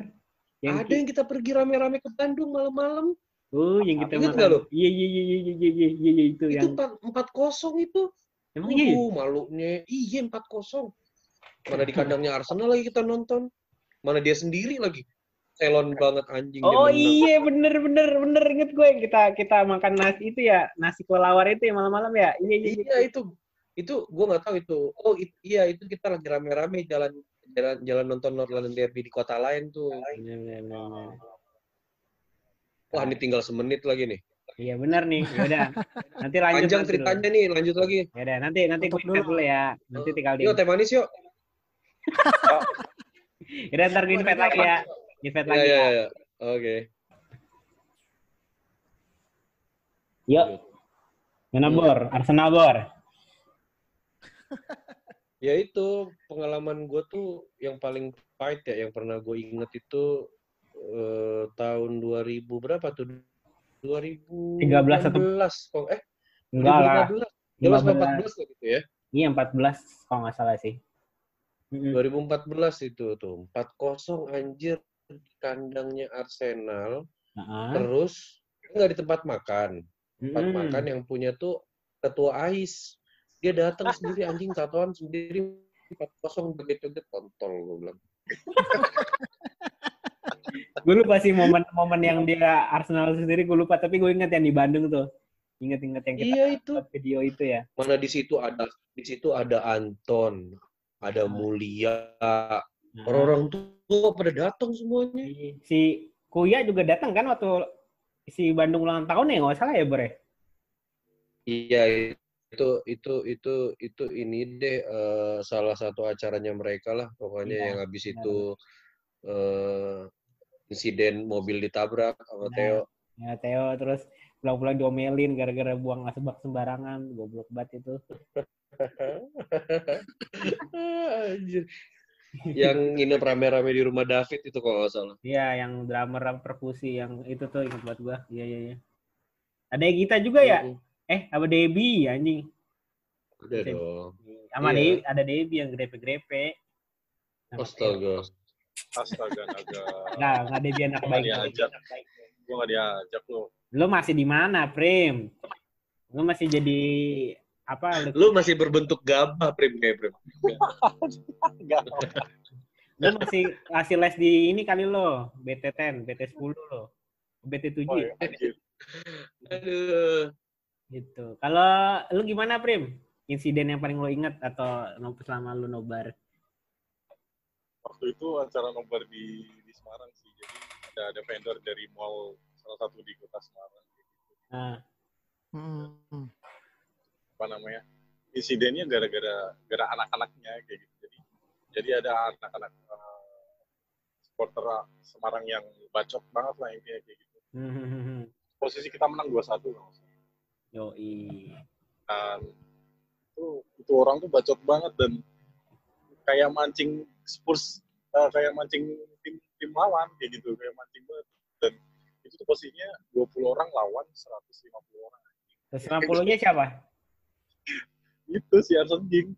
Ada yang kita pergi rame-rame ke Bandung malam-malam. oh yang kita Ingat makan nggak lu? iya iya iya iya iya iya iya iya, itu Itu yang 4-0 itu. emang iya ya? Uh, malunya. Iya 4-0. Mana di kandangnya Arsenal lagi kita nonton. Mana dia sendiri lagi. Selon banget anjing oh iya bener bener bener inget gue yang kita kita makan nasi itu ya nasi kelawar itu ya malam-malam ya iya iya, iya. Iya itu itu gue nggak tahu itu. Oh it- iya itu kita lagi rame-rame jalan jalan jalan nonton North London Derby di kota lain tuh. Bener, bener, bener. Wah ini tinggal semenit lagi nih. iya bener nih yaudah nanti lanjut Panjang ceritanya nih lanjut lagi. ya udah nanti nanti gue dulu. dulu ya nanti tinggal di Yuk teh manis yuk. *laughs* Yaudah ntar gue invite lagi ya invite Iya lagi iya ya iya. Oke. yuk Mana Bor? Arsenal Bor? *laughs* Ya itu pengalaman gue tuh yang paling pahit ya yang pernah gue inget itu eh, tahun 2000 berapa tuh? 2013 13 atau- kok eh Enggak lah. 2015 15. 15 14 lah gitu ya. Iya 14 kalau nggak salah sih. Mm-mm. 2014 itu tuh 4-0 anjir kandangnya Arsenal Heeh. terus nggak di tempat makan tempat Mm-mm. makan yang punya tuh ketua AIS dia datang *laughs* sendiri anjing tatoan sendiri 4-0 begitu kontol gue bilang *laughs* Gue lupa sih momen-momen yang dia Arsenal sendiri gue lupa tapi gue inget yang di Bandung tuh. Ingat-ingat yang kita iya itu video itu ya. mana di situ ada di situ ada Anton ada Mulia orang-orang tua pada datang semuanya si- Kuya juga datang kan waktu si Bandung ulang tahun ya nggak salah ya Bro? ya? Iya itu itu itu itu ini deh eh, salah satu acaranya mereka lah pokoknya Iya, yang habis benar. itu eh, insiden mobil ditabrak sama Nah. Theo. Ya Theo terus pulang-pulang diomelin gara-gara buang asbak sembarangan, goblok banget itu. *laughs* Anjir. Yang nginep rame-rame di rumah David itu kalau nggak salah. Iya, yang drummer perkusi yang itu tuh ingat buat gua. Iya iya iya. Ada kita juga ya? Mm-mm. Eh, apa Debbie anjing? Udah dong. Sama Iya. Debbie, ada Debbie yang grepe-grepe. Astaga. Astaga, naga. Enggak, enggak Debbie anak Gua baik. nggak diajak. Gue nggak diajak lo. Lu masih di mana, Prim? Lu masih jadi apa? Lu, masih berbentuk gabah, Prim, kayak Prim. Enggak. lu masih ngasih les di ini kali lo, BT10, BT10 lo. BT7 Oh, ya? ya, anjir. Aduh. gitu. Kalau lu gimana, Prim? Insiden yang paling lo inget atau selama lu nobar? Waktu itu acara nobar di, di Semarang sih. Jadi ada, ada vendor dari mall salah satu di kota Semarang. Nah, Mm-mm. Apa namanya? Insidennya gara-gara gara anak-anaknya kayak gitu. Jadi jadi ada anak-anak eh, supporter Semarang yang bacot banget lah intinya kayak gitu. hmm, Posisi kita menang 2-1 kalau nggak salah. yoi. dan itu itu orang tuh bacot banget dan kayak mancing Spurs eh, kayak mancing tim tim lawan kayak gitu kayak mancing banget dan itu tuh posisinya 20 orang lawan 150 orang Terus 50-nya siapa? Itu si Arsen King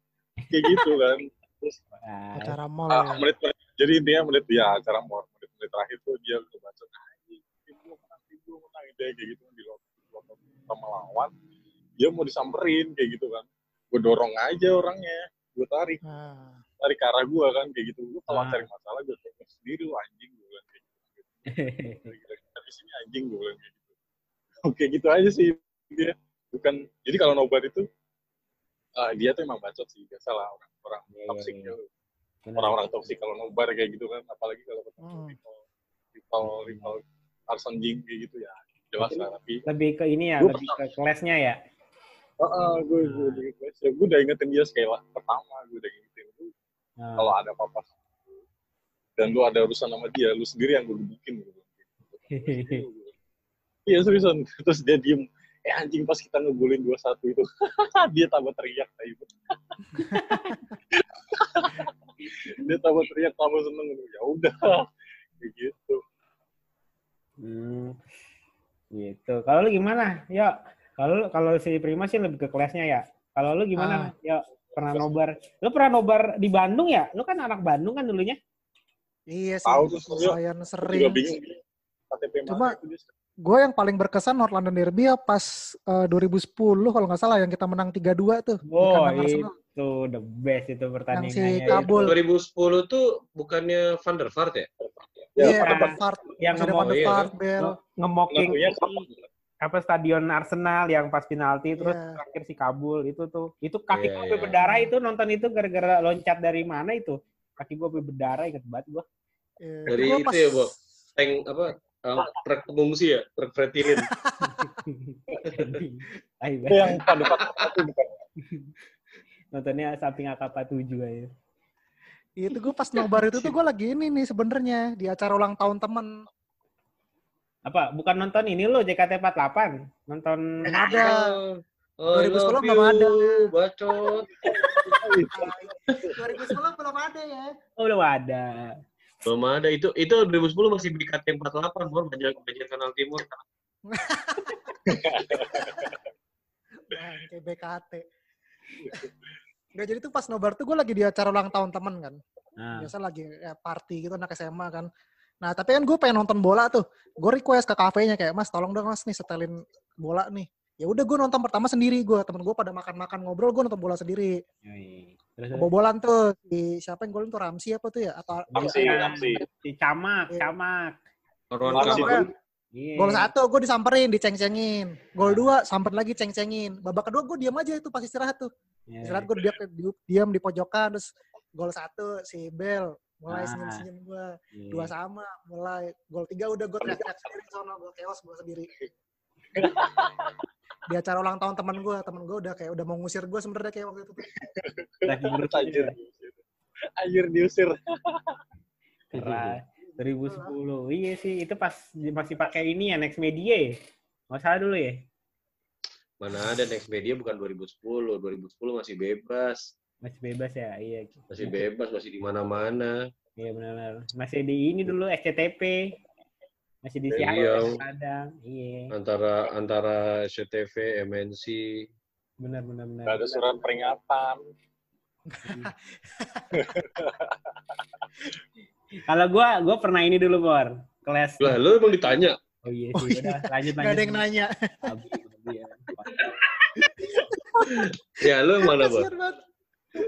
kayak gitu kan. Terus Ah, Acara mall ah, ya. menit jadi intinya menit ya acara mau menit menit terakhir tuh dia udah bacot "Anjing, tim gue menang tim gue menang gitu ya, kayak gitu di lompat sama lawan dia mau disamperin kayak gitu kan. Gue dorong aja orangnya gue tarik. Nah, tarik ke arah gue kan kayak gitu. Lu kalau Ah. cari masalah gue tengok sendiri lu anjing gue bilang kayak gitu. Dari sini anjing gue bilang kayak gitu. *laughs* Oke gitu aja sih dia bukan jadi kalau nobar itu ah, dia tuh emang bacot sih biasa lah orang orang iya, toksik gitu. Benar. orang-orang toksik kalau nobar kayak gitu kan apalagi kalau ketemu Hmm. rival rival rival Arson Jing kayak gitu ya jelas lah tapi lebih ke ini ya, Gua lebih ke kelasnya ya. ah gue gue Ah. udah ya, gue udah ingetin dia sekali lah pertama gue udah ingetin lu Nah, kalau ada apa-apa dan lu ada urusan sama dia lu sendiri yang gue gebukin gitu. *laughs* Iya seriusan. Terus dia diem. Eh anjing pas kita ngegulin 2-1 itu. *laughs* dia tambah teriak. Tai. *laughs* dia tambah teriak, tambah seneng. Ya udah. *laughs* Kayak gitu. Hmm, gitu. Kalau lu gimana? Ya, kalau kalau si Prima sih lebih ke kelasnya ya. Kalau lu gimana? Ya, pernah nobar. Lu pernah nobar di Bandung ya? Lu kan anak Bandung kan dulunya? Iya sih. Tahu Gue sering. juga bingung. KTP Cuma- itu. Gue yang paling berkesan North London Derby ya pas eh, 2010 kalau nggak salah yang kita menang 3-2 tuh. Oh, Arsenal. itu the best itu pertandingannya. si Kabul. 2010 tuh bukannya Van der Vaart ya? Ya, Iya, pada Van der Vaart. yang ngomong Van der iya, Vaart, Bell. ngemoking Pengakunya kapan? apa stadion Arsenal yang pas penalti terus Iya. terakhir si Kabul itu tuh itu kaki Iya, gue iya. berdarah itu nonton itu gara-gara loncat dari mana itu kaki gue berdarah inget banget gue Iya. Dari Gua itu pas- ya, Bo? Tank apa? Um, truk pengungsi ya? Truk Fretilin. Ayo, Itu yang pada itu bukan. nontonnya samping AK47 aja. Itu gue pas nobar itu tuh gue lagi ini nih sebenarnya di acara ulang tahun temen. Apa? Bukan nonton ini lo JKT48, nonton ada. Oh, I 2010 love belum ada. Bacot. *laughs* 2010 belum ada ya. Oh, belum ada. Belum ada. Itu itu 2010 masih BKT 48, Bor. Banyak banyak kanal timur. Kayak BKT. Nggak, jadi tuh pas nobar tuh gue lagi di acara ulang tahun temen kan. Nah, Biasa lagi ya, party gitu anak SMA kan. Nah tapi kan gue pengen nonton bola tuh. Gue request ke kafenya kayak mas tolong dong mas nih setelin bola nih. Ya udah gue nonton pertama sendiri gue. Temen gue pada makan-makan ngobrol gue nonton bola sendiri. Kebobolan tuh si siapa yang golin tuh Ramsi apa tuh ya? Atau Ramsi, Iya. Ramsi. si Camak, Iya. Camak. Ramsi Kamar. dulu. Iya. Gol satu gue disamperin, diceng-cengin. Gol dua samper lagi ceng-cengin. Babak kedua gue diam aja itu pas istirahat tuh. Iya. Istirahat gue diam, diam di pojokan terus gol satu si Bel mulai Ah. senyum-senyum gue. Iya. Dua sama mulai gol tiga udah gue teriak-teriak sendiri sono gue chaos gue sendiri. *laughs* di acara ulang tahun teman gue, teman gue udah kayak udah mau ngusir gue sebenarnya kayak waktu itu. Lagi ngurus Anjir. Anjir diusir. Keras. 2010. Iya sih, itu pas masih pakai ini ya Next Media ya. Nggak salah dulu ya. Mana ada Next Media bukan 2010. 2010 masih bebas. Masih bebas ya, iya. Masih bebas, masih di mana-mana. Iya benar-benar. Masih di ini dulu SCTP. Masih di Iya. Seattle kadang. Iya, Antara antara CTV, MNC. benar benar benar. Ada surat peringatan. *laughs* Kalau gua gua pernah ini dulu, Bor. Kelas. Lah, lu emang ditanya? Oh iya Oh sih, iya. udah lanjut Gak lanjut. ada yang nanya. Ya. Ya, lu mana, Bor?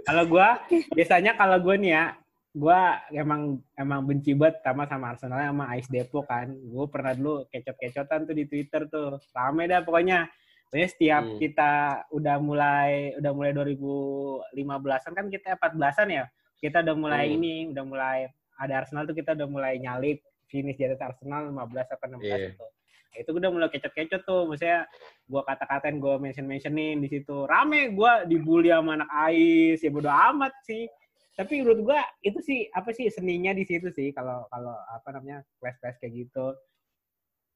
Kalau gua biasanya kalau gua nih ya, gua emang emang benci banget sama sama Arsenal sama AS Depok kan. Gua pernah dulu kecot-kecotan tuh di Twitter tuh. Rame dah pokoknya. Pokoknya setiap Hmm. kita udah mulai udah mulai 2015-an kan kita 14-an ya. Kita udah mulai Hmm. ini, udah mulai ada Arsenal tuh kita udah mulai nyalip finish di atas Arsenal 15 apa 16 Iya. itu. Nah, itu udah mulai kecot-kecot tuh. Maksudnya gua kata-katain, gua mention-mentionin di situ. Rame gua dibully sama anak AIS, ya bodo amat sih. Tapi menurut gua itu sih apa sih seninya di situ sih kalau kalau apa namanya clash-clash kayak gitu.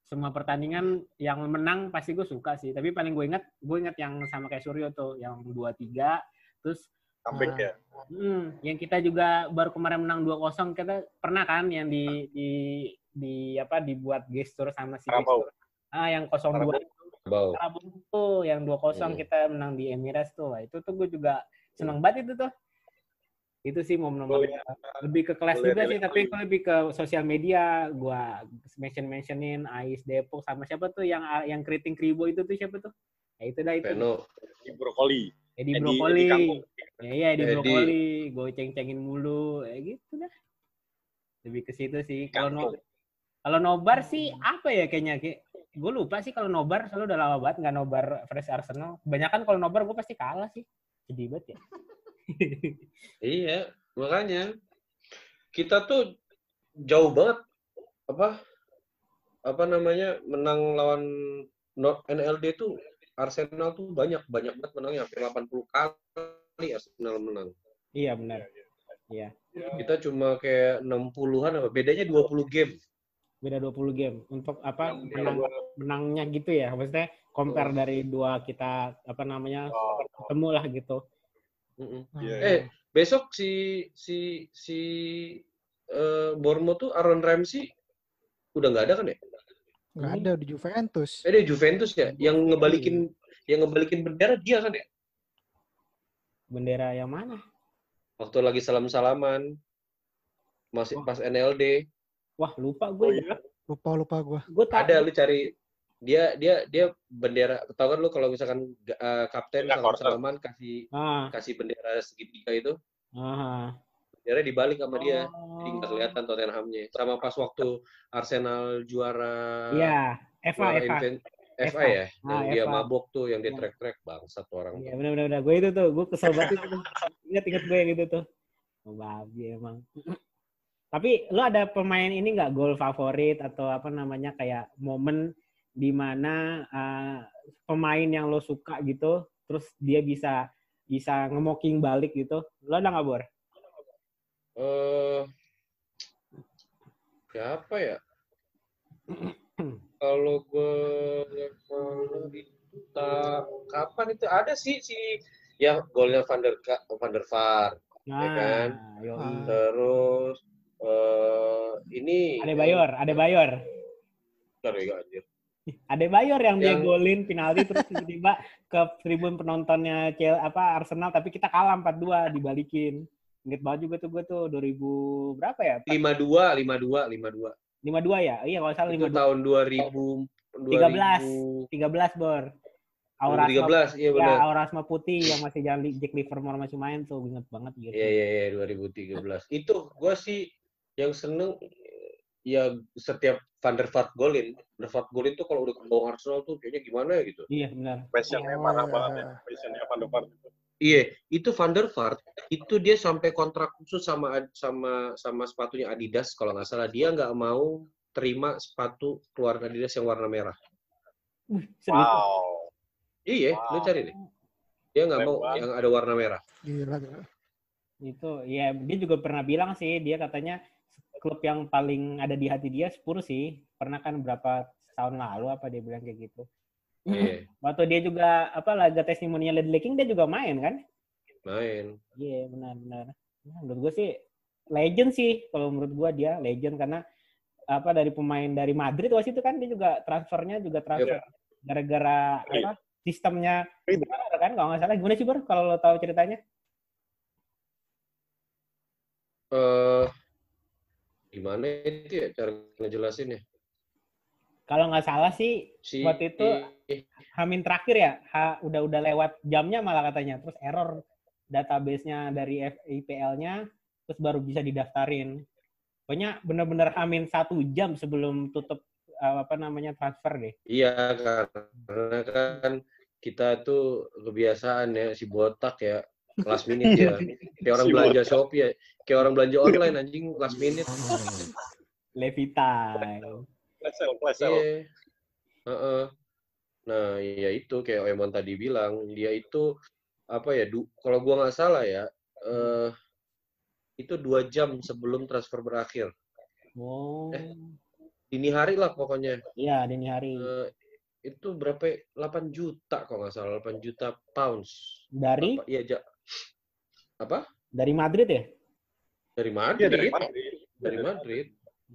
Semua pertandingan yang menang pasti gue suka sih. Tapi paling gue ingat, gue ingat yang sama kayak Suryo tuh, yang 2-3. Terus Comeback Nah. ya. Hmm, yang kita juga baru kemarin menang 2-0 kita pernah kan yang di di di apa dibuat gestur sama si gestur. Ah yang 02 Bau. Karabau tuh yang 2-0 Hmm. kita menang di Emirates tuh. Itu tuh gue juga seneng banget itu tuh. Itu sih momen-momen Boleh. lebih ke kelas Boleh juga sih, tapi gue lebih ke sosial media gua mention mentionin Ais Depok sama siapa tuh yang yang keriting kribo itu tuh siapa tuh? Ya itu dah itu. Brokoli. Edi Brokoli. Edi Kangkung. Ya, iya, Edi Edi. Brokoli. Gue ceng-cengin mulu. Ya gitu dah. Lebih ke situ sih. Kalau no, kalau nobar sih apa ya kayaknya kayak gue lupa sih kalau nobar selalu udah lama banget nggak nobar fresh Arsenal. Kebanyakan kalau nobar gue pasti kalah sih. Sedih banget ya. *laughs* Iya, makanya kita tuh jauh banget apa apa namanya menang lawan North NLD tuh Arsenal tuh banyak banyak banget menangnya hampir 80 kali Arsenal menang. iya benar. Iya. Kita cuma kayak 60-an apa bedanya 20 game. Beda 20 game. Untuk apa Yang menang menangnya gitu ya. Maksudnya compare dari dua kita apa namanya Oh, ketemu lah gitu. Mm-mm. iya, Eh, besok si si si eh, Bournemouth tuh Aaron Ramsey udah nggak ada kan ya? Nggak ada di Juventus. Eh dia Juventus ya, yang ngebalikin yang ngebalikin bendera dia kan ya? Bendera yang mana? Waktu lagi salam-salaman masih pas NLD. Wah, lupa Oh gue. iya. Lupa lupa gue. Gue. Ada lu cari dia dia dia bendera tau kan lu kalau misalkan eh, kapten quarter. salam-salaman kasih Ah, kasih bendera segitiga itu, ah. bendera dibalik sama dia. Oh. Jadi nggak kelihatan Tottenhamnya. Sama pas waktu Arsenal juara Iya, Eva, juara invent- Eva. FA ya, yang Ah, dia mabok tuh, yang dia Iya. trek-trek bangsat tuh orang. Iya, benar-benar. Gue itu tuh, gue kesel banget itu. tuh. Ingat-ingat gue yang itu tuh. Oh, babi emang. Tapi lu ada pemain ini nggak gol favorit atau apa namanya kayak momen di mana uh, pemain yang lo suka gitu, terus dia bisa bisa ngemoking balik gitu. Lo ada nggak Bor? Eh, siapa ya? Kalau gue kalau tak kapan itu ada sih si ya golnya Van der Ka- Van der Vaart Nah, kan? yoi. Terus eh ini Ada Bayor, ada Bayor. Bentar ya anjir. Ada Bayor yang dia Yang- golin penalti terus tiba-tiba ke tribun penontonnya Cel apa Arsenal tapi kita kalah 4-2 dibalikin. Ingat banget juga tuh gue tuh 2000 berapa ya? 52 52 52 52 ya? Iya kalau salah itu 52. tahun 2000 13. 13 Bor. Aura 2013 iya ya, benar. Aura Asma Putih yang masih jalan Jack Livermore masih main tuh inget banget gitu. Iya iya iya 2013. Itu gue sih yang seneng ya setiap Van der Vaart golin, Van der Vaart golin tuh kalau udah ke bawah Arsenal tuh kayaknya gimana ya gitu. Iya benar. Passionnya Oh, parah iya. banget ya. Passionnya Van der Vaart itu. Iya, itu Van der Vaart itu dia sampai kontrak khusus sama sama sama sepatunya Adidas kalau nggak salah dia nggak mau terima sepatu keluaran Adidas yang warna merah. Wow. Iya, lu Wow. cari deh. Dia nggak mau banget. yang ada warna merah. Gila, gila. Itu ya dia juga pernah bilang sih dia katanya klub yang paling ada di hati dia Spurs sih. Pernah kan berapa tahun lalu apa dia bilang kayak gitu. Iya, *clears throat* Waktu dia juga apa laga testimoninya Led King dia juga main kan? main. Iya benar-benar. Nah, menurut gue sih legend sih kalau menurut gue dia legend karena apa dari pemain dari Madrid waktu itu kan dia juga transfernya juga transfer gara-gara Iya. apa sistemnya Iya. benar kan kalau nggak salah gimana sih Bor kalau lo tahu ceritanya Eh, gimana itu ya cara ngejelasin ya? kalau nggak salah sih Si Waktu itu- Hamin terakhir ya ha, udah udah lewat jamnya malah katanya. Terus error database-nya dari IPL-nya terus baru bisa didaftarin. Pokoknya bener-bener Hamin satu jam sebelum tutup eh, apa namanya transfer deh. Iya karena kan kita tuh kebiasaan ya si botak ya last minute ya. *laughs* Kayak orang belanja Shopee ya. Kayak orang belanja online anjing last minute. *laughs* Levita Flash sale, flash sale. iya. Heeh. nah ya itu kayak Oemon tadi bilang. Dia itu apa ya kalau gua nggak salah ya eh itu dua jam sebelum transfer berakhir. Oh. Eh. dini hari lah pokoknya. Iya dini hari. Eh, itu berapa? 8 juta kalau nggak salah 8 juta pounds. Dari? Apa, iya ja, apa dari Madrid ya dari Iya, Madrid dari dari, Madrid. Madrid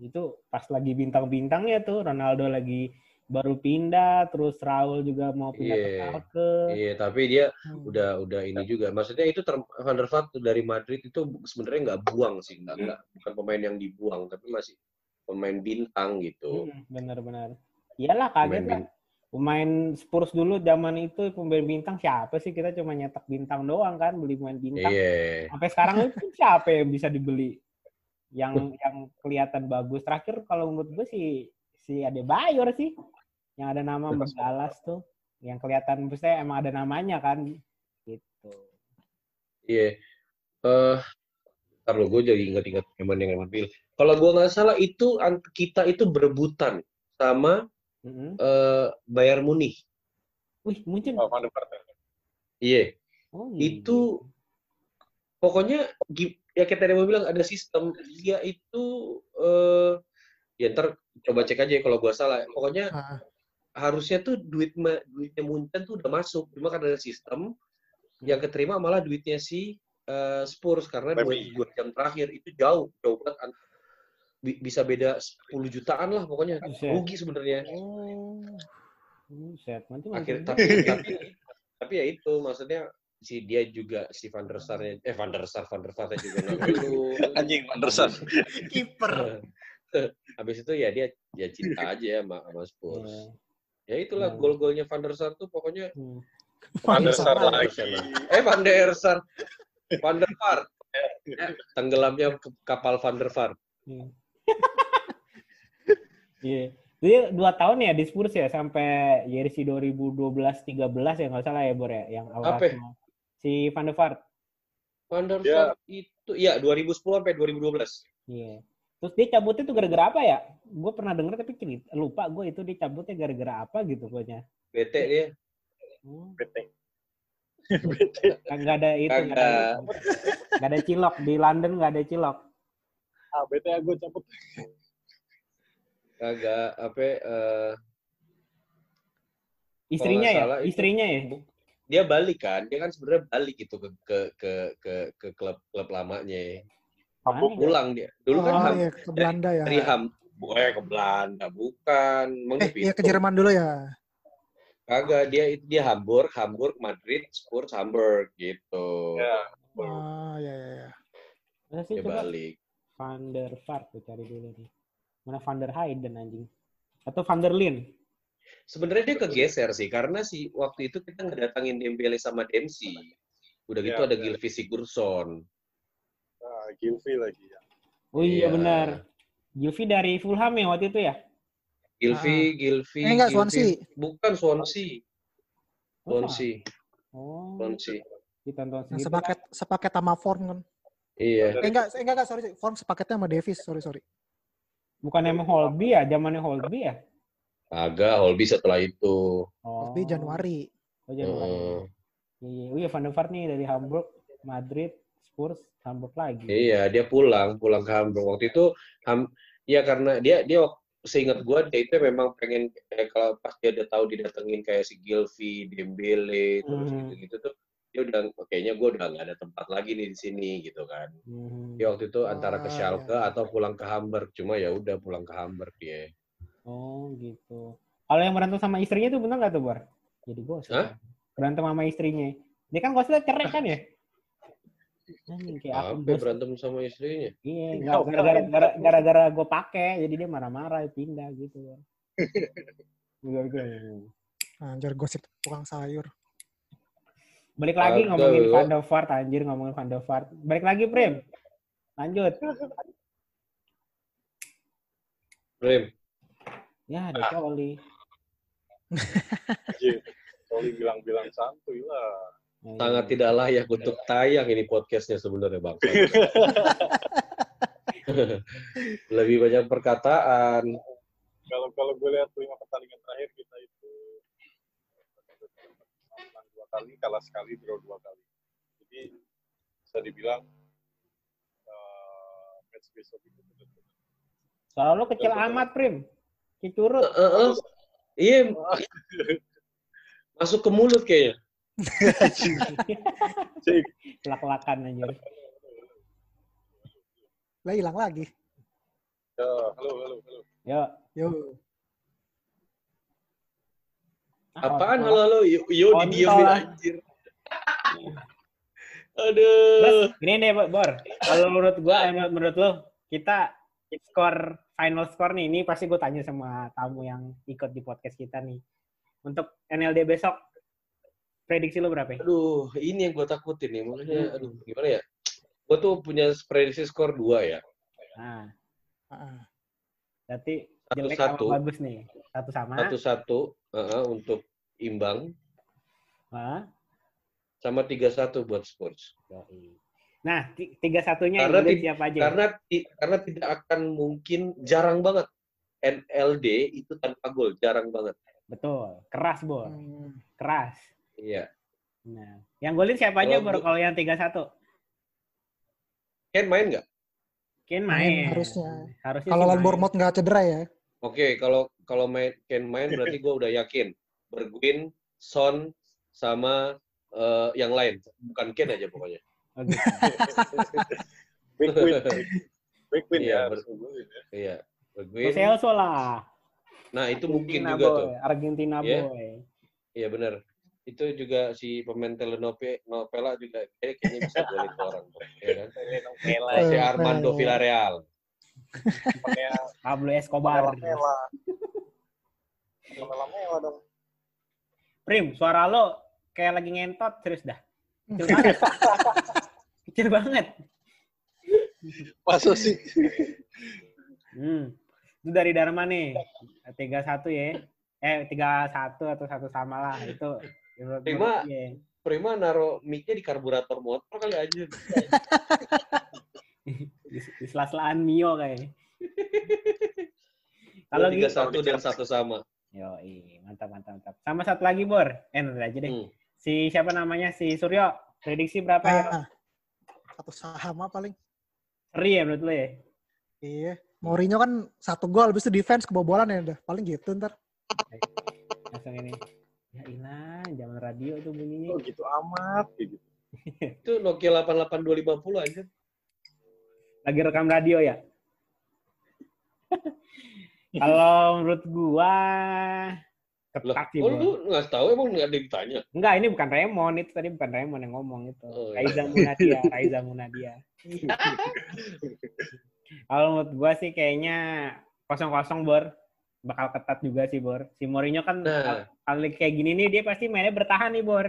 itu pas lagi bintang-bintangnya tuh Ronaldo lagi baru pindah terus Raul juga mau pindah ke Iya. Schalke iya tapi dia Hmm. udah udah ini juga maksudnya itu ter, Van der Vaart tuh dari Madrid itu sebenarnya nggak buang sih nggak nggak bukan pemain yang dibuang tapi masih pemain bintang gitu Hmm, benar-benar. Iyalah kaget pemain lah. Pemain Spurs dulu zaman itu pemain bintang siapa sih? Kita cuma nyetak bintang doang kan, beli pemain bintang. iya Sampai sekarang itu siapa yang bisa dibeli? Yang yang kelihatan bagus. Terakhir kalau menurut gue sih si Adebayor sih. Yang ada nama. Balas tuh. Yang kelihatan maksudnya emang ada namanya kan. Gitu. iya eh ntar lo gue jadi ingat-ingat yang Eman bilang kalau gue nggak salah itu kita itu berebutan sama Mm-mm. eh Bayern Munich. Wih, mungkin. Oh, Van der Vaart. iya. Oh, itu pokoknya gi- ya kita tadi mau bilang ada sistem. Dia itu eh ya ntar coba cek aja ya kalau gua salah. Pokoknya Ah, harusnya tuh duit duitnya Munchen tuh udah masuk. Cuma karena ada sistem yang keterima malah duitnya si eh, Spurs. Karena dua, dua jam terakhir. Itu jauh jauh banget bisa beda 10 jutaan lah pokoknya rugi sebenarnya Oh. Akhir tapi, tapi tapi ya itu maksudnya si dia juga si Van der Sar eh Van der Sar Van der Vaart juga dulu Anjing, Van der Sar. kiper. habis itu ya dia ya cinta aja sama, sama Spurs Iya. ya itulah Hmm. gol-golnya Van der Sar tuh pokoknya Hmm. Van der Sar Van der lagi. eh Van der Sar Van der Vaart Ya, tenggelamnya kapal Van der Vaart Iya. *laughs* Iya. Jadi dua tahun ya di Spurs ya sampai jersey 2012-13 ya nggak salah ya Bor ya yang awal Apa? semua. si Van der Vaart. Van der Ya. Vaart itu ya 2010 sampai 2012 Iya. Terus dia cabutnya tuh gara-gara apa ya? Gue pernah denger tapi kini- lupa gue itu dia cabutnya gara-gara apa gitu pokoknya. bete dia Hmm. PT. PT. Nggak ada itu, nggak ada, nggak ada cilok di London nggak ada cilok. Ah, PT gue cabut. agak apa eh, Istrinya ya, salah itu- istrinya ya. dia balik kan dia kan sebenarnya balik gitu ke ke ke ke, ke klub klub lamanya Mana? pulang dia dulu kan oh Ham, iya ke Belanda ya. dari Ham bukan ke Belanda bukan Eh iya ke. Jerman dulu ya. kagak dia dia Hamburg Hamburg Madrid Spurs Hamburg gitu Ya. Oh iya iya. iya. Mana sih dia coba? balik Van der Vaart gue cari dulu nih. Mana Van der Hayden anjing? Atau Van der Lin? sebenarnya dia kegeser sih karena si waktu itu kita ngedatangin Dembele sama Dempsey udah gitu Ya, ada ya. Gylfi Sigurdsson Ah, Gilvy lagi ya. Oh iya Iya. benar. Gylfi dari Fulham ya waktu itu ya? Gylfi Gylfi Eh, enggak. Swansea. bukan Swansea Oh, Swansea Oh, Swansea Yang segitu sepaket sepaket sama Form kan. Iya Eh enggak, eh, enggak, enggak, sorry. Form sepaketnya sama Davis, sorry, sorry. kan. Bukan emang Holby ya? Zamannya Holby ya? agak Holby setelah itu Oh. Tapi Januari. Oh, Januari. Heeh. Iya, iya Van der Vaart nih dari Hamburg, Madrid, Spurs, Hamburg lagi. Iya, dia pulang, pulang ke Hamburg. Waktu itu, Ham, ya karena dia, dia seingat gua dia itu memang pengen eh, kalau pas dia udah tahu didatengin kayak si Gilvi, Dembele, terus Hmm. gitu-gitu tuh, dia udah kayaknya gue udah nggak ada tempat lagi nih di sini gitu kan. Hmm. Dia waktu itu antara ke Ah, Schalke iya. atau pulang ke Hamburg. Cuma ya udah pulang ke Hamburg dia. Oh gitu. Kalau yang berantem sama istrinya tuh bener nggak tuh Bor? Jadi gosip. Hah? Berantem sama istrinya. Dia kan gosipnya cerai kan ya? Anjing kayak aku berantem sama istrinya? Iya, nggak gara-gara gara- gara-gara gue pakai, jadi dia marah-marah pindah gitu. Bor. *laughs* Gara-gara- Anjir gosip tukang sayur. Balik lagi Aduh. ngomongin Van der Vaart, anjir ngomongin Van der Vaart. Balik lagi, Prim. Lanjut. Prim, Ya, ada Ah. Coli. *laughs* Anjir. Soli bilang-bilang santuy lah. Ya, sangat iya. tidak layak untuk tayang ini podcastnya sebenarnya bang. *laughs* Lebih banyak perkataan. Kalau kalau gue lihat lima pertandingan terakhir kita itu kali, kalah sekali, draw dua kali. Jadi bisa dibilang eh, match besok itu benar-benar Soal lu kecil amat, Prim. Kicurut. Eh, eh, eh. Iya, *laughs* masuk ke mulut kayaknya. *laughs* Lak-lakan anjir. Lah hilang lagi. ya, halo, halo, halo. Yo. Yo. Apaan halo halo yo, yo Kontol. didiemin anjir. Terus Aduh. gini deh, Bor. Kalau menurut gua, eh, menurut, menurut lu, kita skor final score nih, ini pasti gue tanya sama tamu yang ikut di podcast kita nih. Untuk NLD besok, prediksi lu berapa? ya? Aduh, ini yang gue takutin nih. Makanya, Hmm. aduh, gimana ya? Gue tuh punya prediksi skor 2 ya. Nah, Ah, berarti Satu jelek satu. sama bagus nih. Satu sama. Satu-satu uh-uh, untuk imbang. Hah? Sama 3-1 buat Spurs. Nah, ti- tiga satunya yang Karena ti- siapa aja? Karena karena tidak akan mungkin, jarang banget. NLD itu tanpa gol, jarang banget. Betul, keras, Bor. hmm. Keras. Iya. Nah, yang golin siapa aja, Kalau Bor, gua- kalau yang tiga satu? Ken main nggak? Ken Main, main. harusnya. Harusnya Kalau. Bournemouth nggak cedera ya. Oke, kalau kalau main Ken main berarti gue udah yakin. Bergwin, Son, sama eh, yang lain. Bukan Ken aja pokoknya. *laughs* Big win, big win Iya, ya. ber- ya. Iya. Lo Bergwin. Celso lah. Nah, itu mungkin Argentina juga boy. tuh. Argentina Iya. boy. Iya benar. Itu juga si pemain Telenope Novela juga kayak kayaknya bisa golin tuh orang. Iya kan? Telenovela, Eh, Si eh, Armando eh. Villarreal. Pablo Escobar. Lamela. Lamela dong. Prim, suara lo kayak lagi ngentot serius dah. Kecil *laughs* banget. Kecil banget. Masa sih? Hmm. Itu dari Dharma nih. Tiga satu ya. Eh tiga satu atau satu sama lah itu. Prima. dia. Prima naro mic-nya di karburator motor kali aja. *laughs* Di, sela-selaan Mio kayaknya. *laughs* Kalau Kalau tiga gitu. satu dan satu sama. Yo, mantap mantap mantap. Sama satu lagi Bor. Eh nanti aja deh. Hmm. Si siapa namanya? Si Suryo. Prediksi berapa ya? Ah, satu sama paling. Seri ya menurut lo ya? Iya. Mourinho kan satu gol, habis itu defense kebobolan ya udah. Paling gitu ntar. Langsung ini. Ya ilah, zaman radio tuh bunyinya. Kok gitu amat? Gitu. *laughs* Itu Nokia 88250 aja. Lagi rekam radio ya? *laughs* Kalau *laughs* menurut gua ketat sih, oh, lu nggak tahu emang nggak ada yang ditanya. Enggak, ini bukan Raymond. Itu tadi bukan Raymond yang ngomong itu. Oh, iya. Raiza Munadia, *laughs* Raiza Munadia. Kalau menurut gua sih kayaknya kosong-kosong, Bor. Bakal ketat juga sih, Bor. Si Mourinho kan Nah. kalau kayak gini nih dia pasti mainnya bertahan nih, Bor.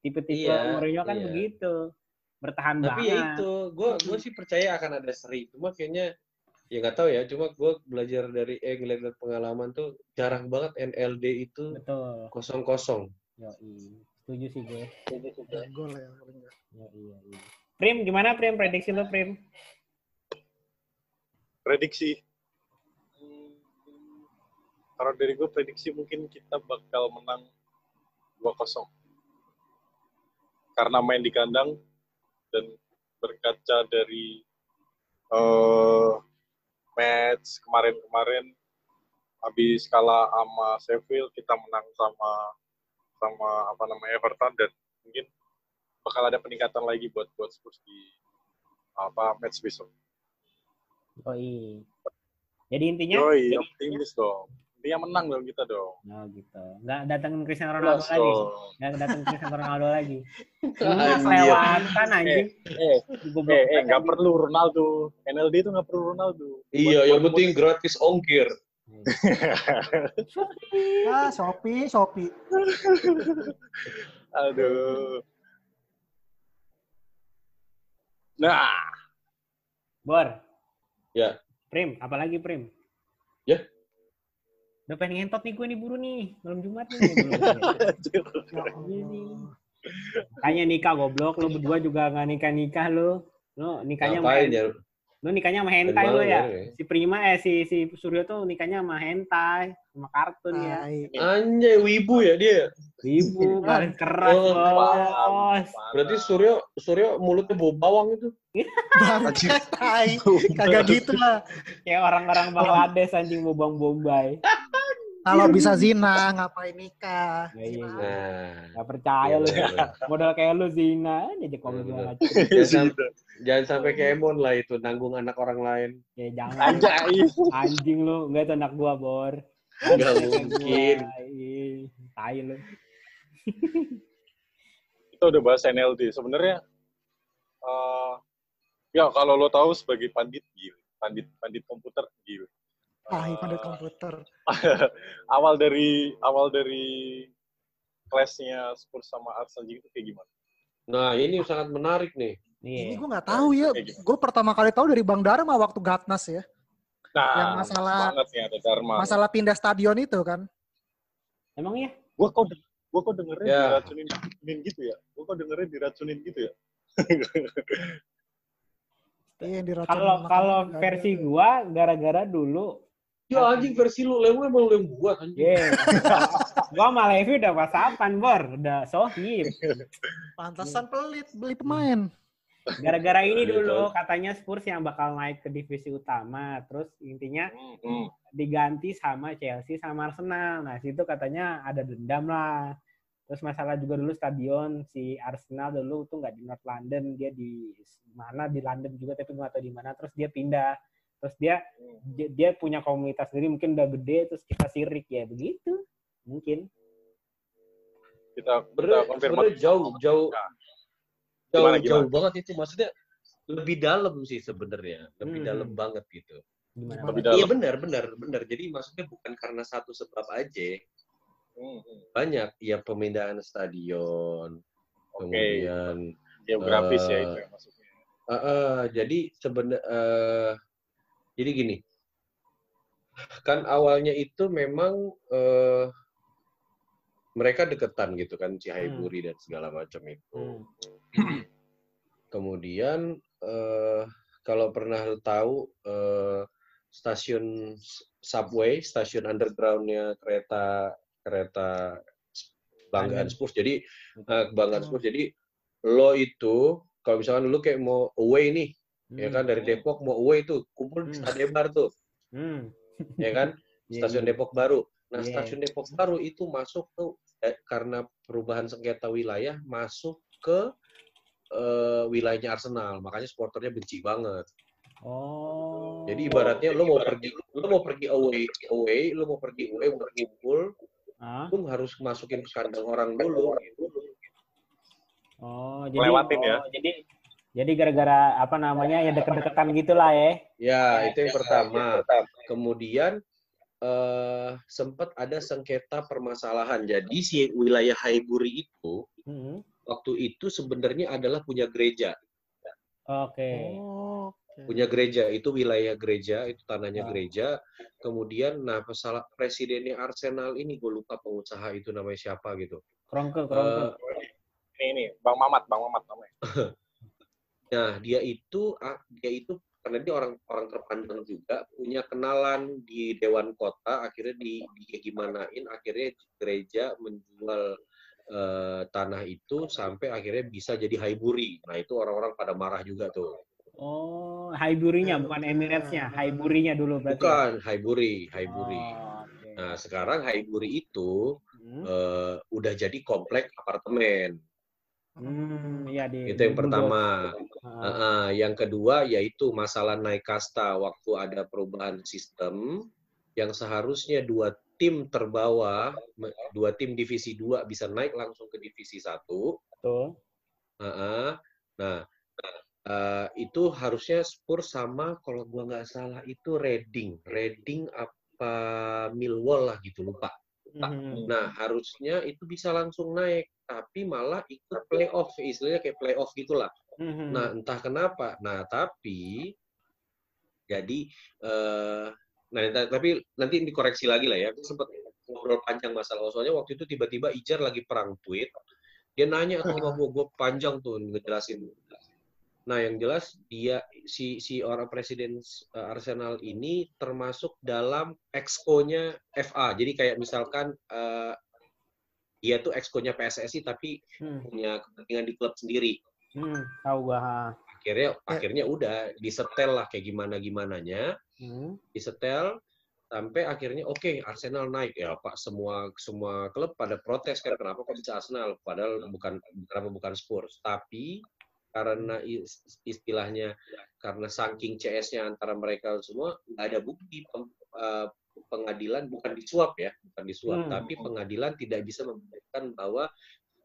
Tipe-tipe Iya, Mourinho kan iya. begitu. Bertahan Tapi banget. ya itu, gue gue sih percaya akan ada seri. Cuma kayaknya ya nggak tahu ya. Cuma gue belajar dari eh ngeliat dari pengalaman tuh jarang banget NLD itu Betul. kosong kosong. Yoi. Setuju sih gue. Ada gol ya paling nggak. Ya, iya, iya. Prim, gimana Prim? Prediksi lu, Prim? Prediksi. Kalau dari gue prediksi mungkin kita bakal menang 2-0. Karena main di kandang dan berkaca dari eh, match kemarin-kemarin habis kalah sama Sheffield kita menang sama sama apa namanya Everton dan mungkin bakal ada peningkatan lagi buat buat Spurs di apa match besok. Oh iya. Jadi intinya Yoi, optimis dong. Dia menang dong kita dong. Oh gitu. Nggak datang Cristiano Ronaldo Jelas lagi. Nggak datang Cristiano Ronaldo lagi. *laughs* Anjir. kelewatan anjing. Eh, eh, eh, banget, nggak perlu Ronaldo. NLD itu nggak perlu Ronaldo. Iya, Buat- yang penting gratis ongkir. Ah, Shopee, Shopee. *laughs* Aduh. Nah, Bor. Ya. Prim, apalagi Prim? Ya. Udah pengen ngentot nih gue nih buru nih. Malam Jumat nih. *laughs* Ya. Makanya nikah goblok. Lu berdua juga nggak nikah-nikah lu. Lu nikahnya sama Ngapain ya? Lu nikahnya sama hentai lu mana ya? ya? Si Prima eh si si Suryo tuh nikahnya sama hentai, sama kartun ya. Tai. Anjay, wibu ya dia. Ibu garis *laughs* keras Oh, bos. Berarti Suryo Suryo mulutnya bau bawang itu. *laughs* Bangke, tai. Kagak gitu lah. Kayak orang-orang Bangladesh anjing bobang bombay. Kalau bisa zina, ngapain nikah? Ya, iya, Zina. iya. Nah, Gak percaya lu. bener. *laughs* Modal kayak lu zina aja kalau bener. macam. jangan, sam- jangan sampai kayak Emon lah itu nanggung anak orang lain. Ya jangan Anjay. anjing lu, enggak itu anak gua, Bor. Nggak Anak mungkin. gua, Tai lu. *laughs* Kita udah bahas NLD. Sebenarnya eh ya kalau lo tahu sebagai pandit gil, pandit pandit komputer gil. Ah, Eh, pandai komputer. *laughs* awal dari awal dari clash-nya Spurs sama Arsenal itu kayak gimana? Nah, ini sangat menarik nih. Ini Iya. gue nggak tahu ya. Gue pertama kali tahu dari Bang Dharma waktu Gatnas ya. Nah, Yang masalah- nih ada Dharma. Masalah pindah stadion itu kan. Emang ya? Gua kok gua kok dengernya Ya. diracunin diracunin gitu ya? Gua kok dengernya diracunin gitu ya? *laughs* Iya, Kalau kalau versi gua gara-gara dulu Ya anjing versi lu lemu emang lu yang buat anjing. Iya. *laughs* gua sama Levi udah pasapan, Bor. Udah sohib. Pantesan pelit beli pemain. Gara-gara ini Iya, dulu katanya Spurs yang bakal naik ke divisi utama. Terus intinya Hmm. diganti sama Chelsea sama Arsenal. Nah, situ katanya ada dendam lah. Terus masalah juga dulu stadion si Arsenal dulu tuh nggak di North London, dia di mana di London juga tapi nggak tahu di mana. Terus dia pindah. Terus dia dia, dia punya komunitas sendiri mungkin udah gede terus kita sirik ya begitu. Mungkin. Kita kita konfirmasi. jauh jauh jauh Gimana, jauh gimana? banget itu maksudnya lebih dalam sih sebenarnya lebih Hmm. dalam banget gitu Gimana? Lebih Bang? dalam. iya benar benar benar jadi maksudnya bukan karena satu sebab aja Hmm, hmm. banyak ya pemindahan stadion Oke. kemudian Geografis ya Eh, itu ya maksudnya. eh, eh, jadi sebenarnya jadi gini kan awalnya itu memang eh, mereka deketan gitu kan Cihaypuri dan segala macam itu Hmm. *clears throat* Kemudian eh, kalau pernah tahu eh, stasiun subway, stasiun undergroundnya kereta kereta banggaan. Spurs. Jadi eh, kebanggaan Spurs. Jadi lo itu kalau misalkan lu kayak mau away nih, ya kan dari Depok mau away tuh kumpul di Hmm. Stadion Bar tuh, Hmm. ya kan? *laughs* Iya, Stasiun iya. Depok Baru. Nah, Iya. stasiun Depok Baru itu masuk tuh eh, karena perubahan sengketa wilayah masuk ke eh, wilayahnya Arsenal. Makanya supporternya benci banget. Oh. Jadi ibaratnya lo mau pergi lo mau pergi away away, lo mau pergi away mau kumpul, Ah? lo harus masukin ke kandang orang dulu. Oh, jadi Lewatin ya. oh, jadi jadi gara-gara apa namanya ya deket-deketan gitulah ya. Ya, itu yang pertama. Kemudian eh sempat ada sengketa permasalahan. Jadi si wilayah Haiburi itu Hmm. waktu itu sebenarnya adalah punya gereja. Oke. Oh, oke. punya gereja itu wilayah gereja itu tanahnya Ah. gereja kemudian nah masalah presidennya Arsenal ini gue lupa pengusaha itu namanya siapa gitu Krongke, krongke. Eh, Ini ini Bang Mamat, Bang Mamat namanya. *laughs* nah dia itu ah, dia itu karena dia orang orang terpandang juga punya kenalan di dewan kota akhirnya di, di gimanain akhirnya gereja menjual eh, tanah itu sampai akhirnya bisa jadi Haiburi nah itu orang-orang pada marah juga tuh Oh, Haiburinya bukan Emirates-nya, Haiburinya dulu berarti. ya? bukan Haiburi Haiburi Oh, oke. nah sekarang Haiburi itu Hmm. eh, udah jadi komplek apartemen. Hmm, iya di Itu yang di pertama. Ah, Heeh, yang kedua yaitu masalah naik kasta waktu ada perubahan sistem yang seharusnya dua tim terbawah, me- dua tim divisi 2 bisa naik langsung ke divisi 1. betul. Heeh. Nah, eh, itu harusnya Spurs sama kalau gua nggak salah itu Reading, Reading apa Millwall lah gitu lupa. Mhm. Nah, harusnya itu bisa langsung naik, tapi malah ikut playoff, istilahnya kayak playoff gitulah. Mhm. Nah, entah kenapa. Nah, tapi jadi eh nah tapi nanti dikoreksi lagi lah ya. Aku sempat ngobrol panjang masalah soalnya waktu itu tiba-tiba Ijar lagi perang tweet. Dia nanya tuh sama gue, gue panjang tuh ngejelasin. Nah, yang jelas dia si si orang presiden eh, Arsenal ini termasuk dalam exco-nya FA. Jadi kayak misalkan eh dia tuh exco-nya PSSI tapi Hmm, punya kepentingan di klub sendiri hmm, tahu gua. ha. akhirnya akhirnya udah disetel lah kayak gimana gimananya Hmm. disetel sampai akhirnya oke Arsenal naik ya Pak semua semua klub pada protes kan kenapa kok bisa Arsenal padahal bukan kenapa bukan Spurs tapi karena is- istilahnya karena saking CS-nya antara mereka semua nggak ada bukti eh, pengadilan bukan disuap ya bukan disuap Hmm. tapi pengadilan tidak bisa membuktikan bahwa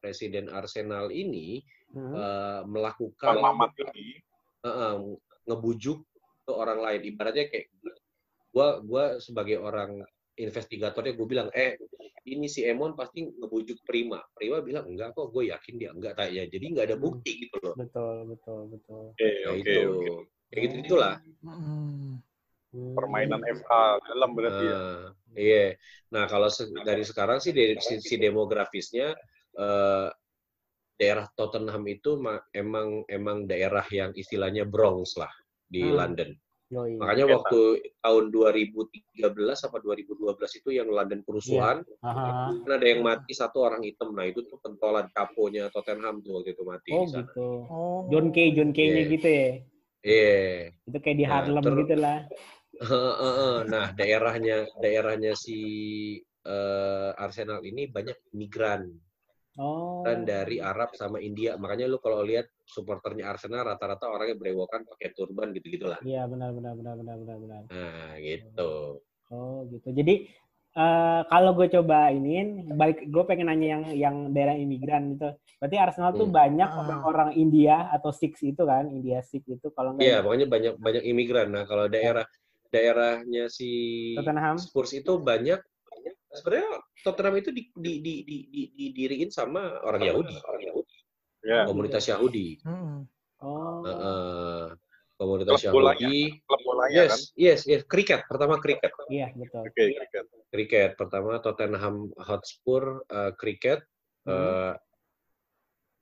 presiden Arsenal ini Hmm. eh, Bang melakukan Heeh, ngebujuk ke orang lain ibaratnya kayak gua gua sebagai orang investigatornya gue bilang eh ini si Emon pasti ngebujuk Prima Prima bilang enggak kok gue yakin dia enggak tak ya jadi nggak ada bukti gitu loh Betul, betul, betul. oke ya oke itu oke kayak gitu gitulah Mm. Hmm. permainan FA dalam berarti ya. Nah, iya nah kalau se- dari sekarang sih dari sisi demografisnya eh, daerah Tottenham itu ma- emang emang daerah yang istilahnya Bronx lah di Hmm. London Yoi. Makanya Iya, waktu tahun 2013 apa 2012 itu yang London kerusuhan, Aha. kan ada yang mati satu orang hitam. Nah itu tuh pentolan kaponya Tottenham tuh waktu itu mati Oh di sana. gitu. Oh. John Kay, John Kay-nya Iya. gitu ya. Iya. Itu kayak di Nah, Harlem ter- gitu lah. Heeh, nah daerahnya daerahnya si eh, Arsenal ini banyak migran Oh. dan dari Arab sama India. Makanya lu kalau lihat supporternya Arsenal rata-rata orangnya berewokan pakai turban gitu-gitulah. Iya benar benar benar benar benar benar. Nah gitu. Oh gitu. Jadi eh kalau gue coba iniin, balik gue pengen nanya yang yang daerah imigran itu. Berarti Arsenal tuh Hmm. banyak Ah. orang-orang India atau Sikhs itu kan, India Sikh itu kalau Iya, enggak pokoknya banyak banyak imigran. Nah, kalau daerah daerahnya si Tottenham. Spurs itu banyak sebenarnya Tottenham itu di, di, di, di, di, didiriin sama orang Yahudi, Ya, komunitas Yahudi. Mm. Oh. Heeh. komunitas Klub bolanya. Yahudi. klub bolanya kan. Yes, yes, yes. Kriket pertama kriket. Iya, betul. Oke, kriket. Kriket pertama Tottenham Hotspur eh, kriket eh,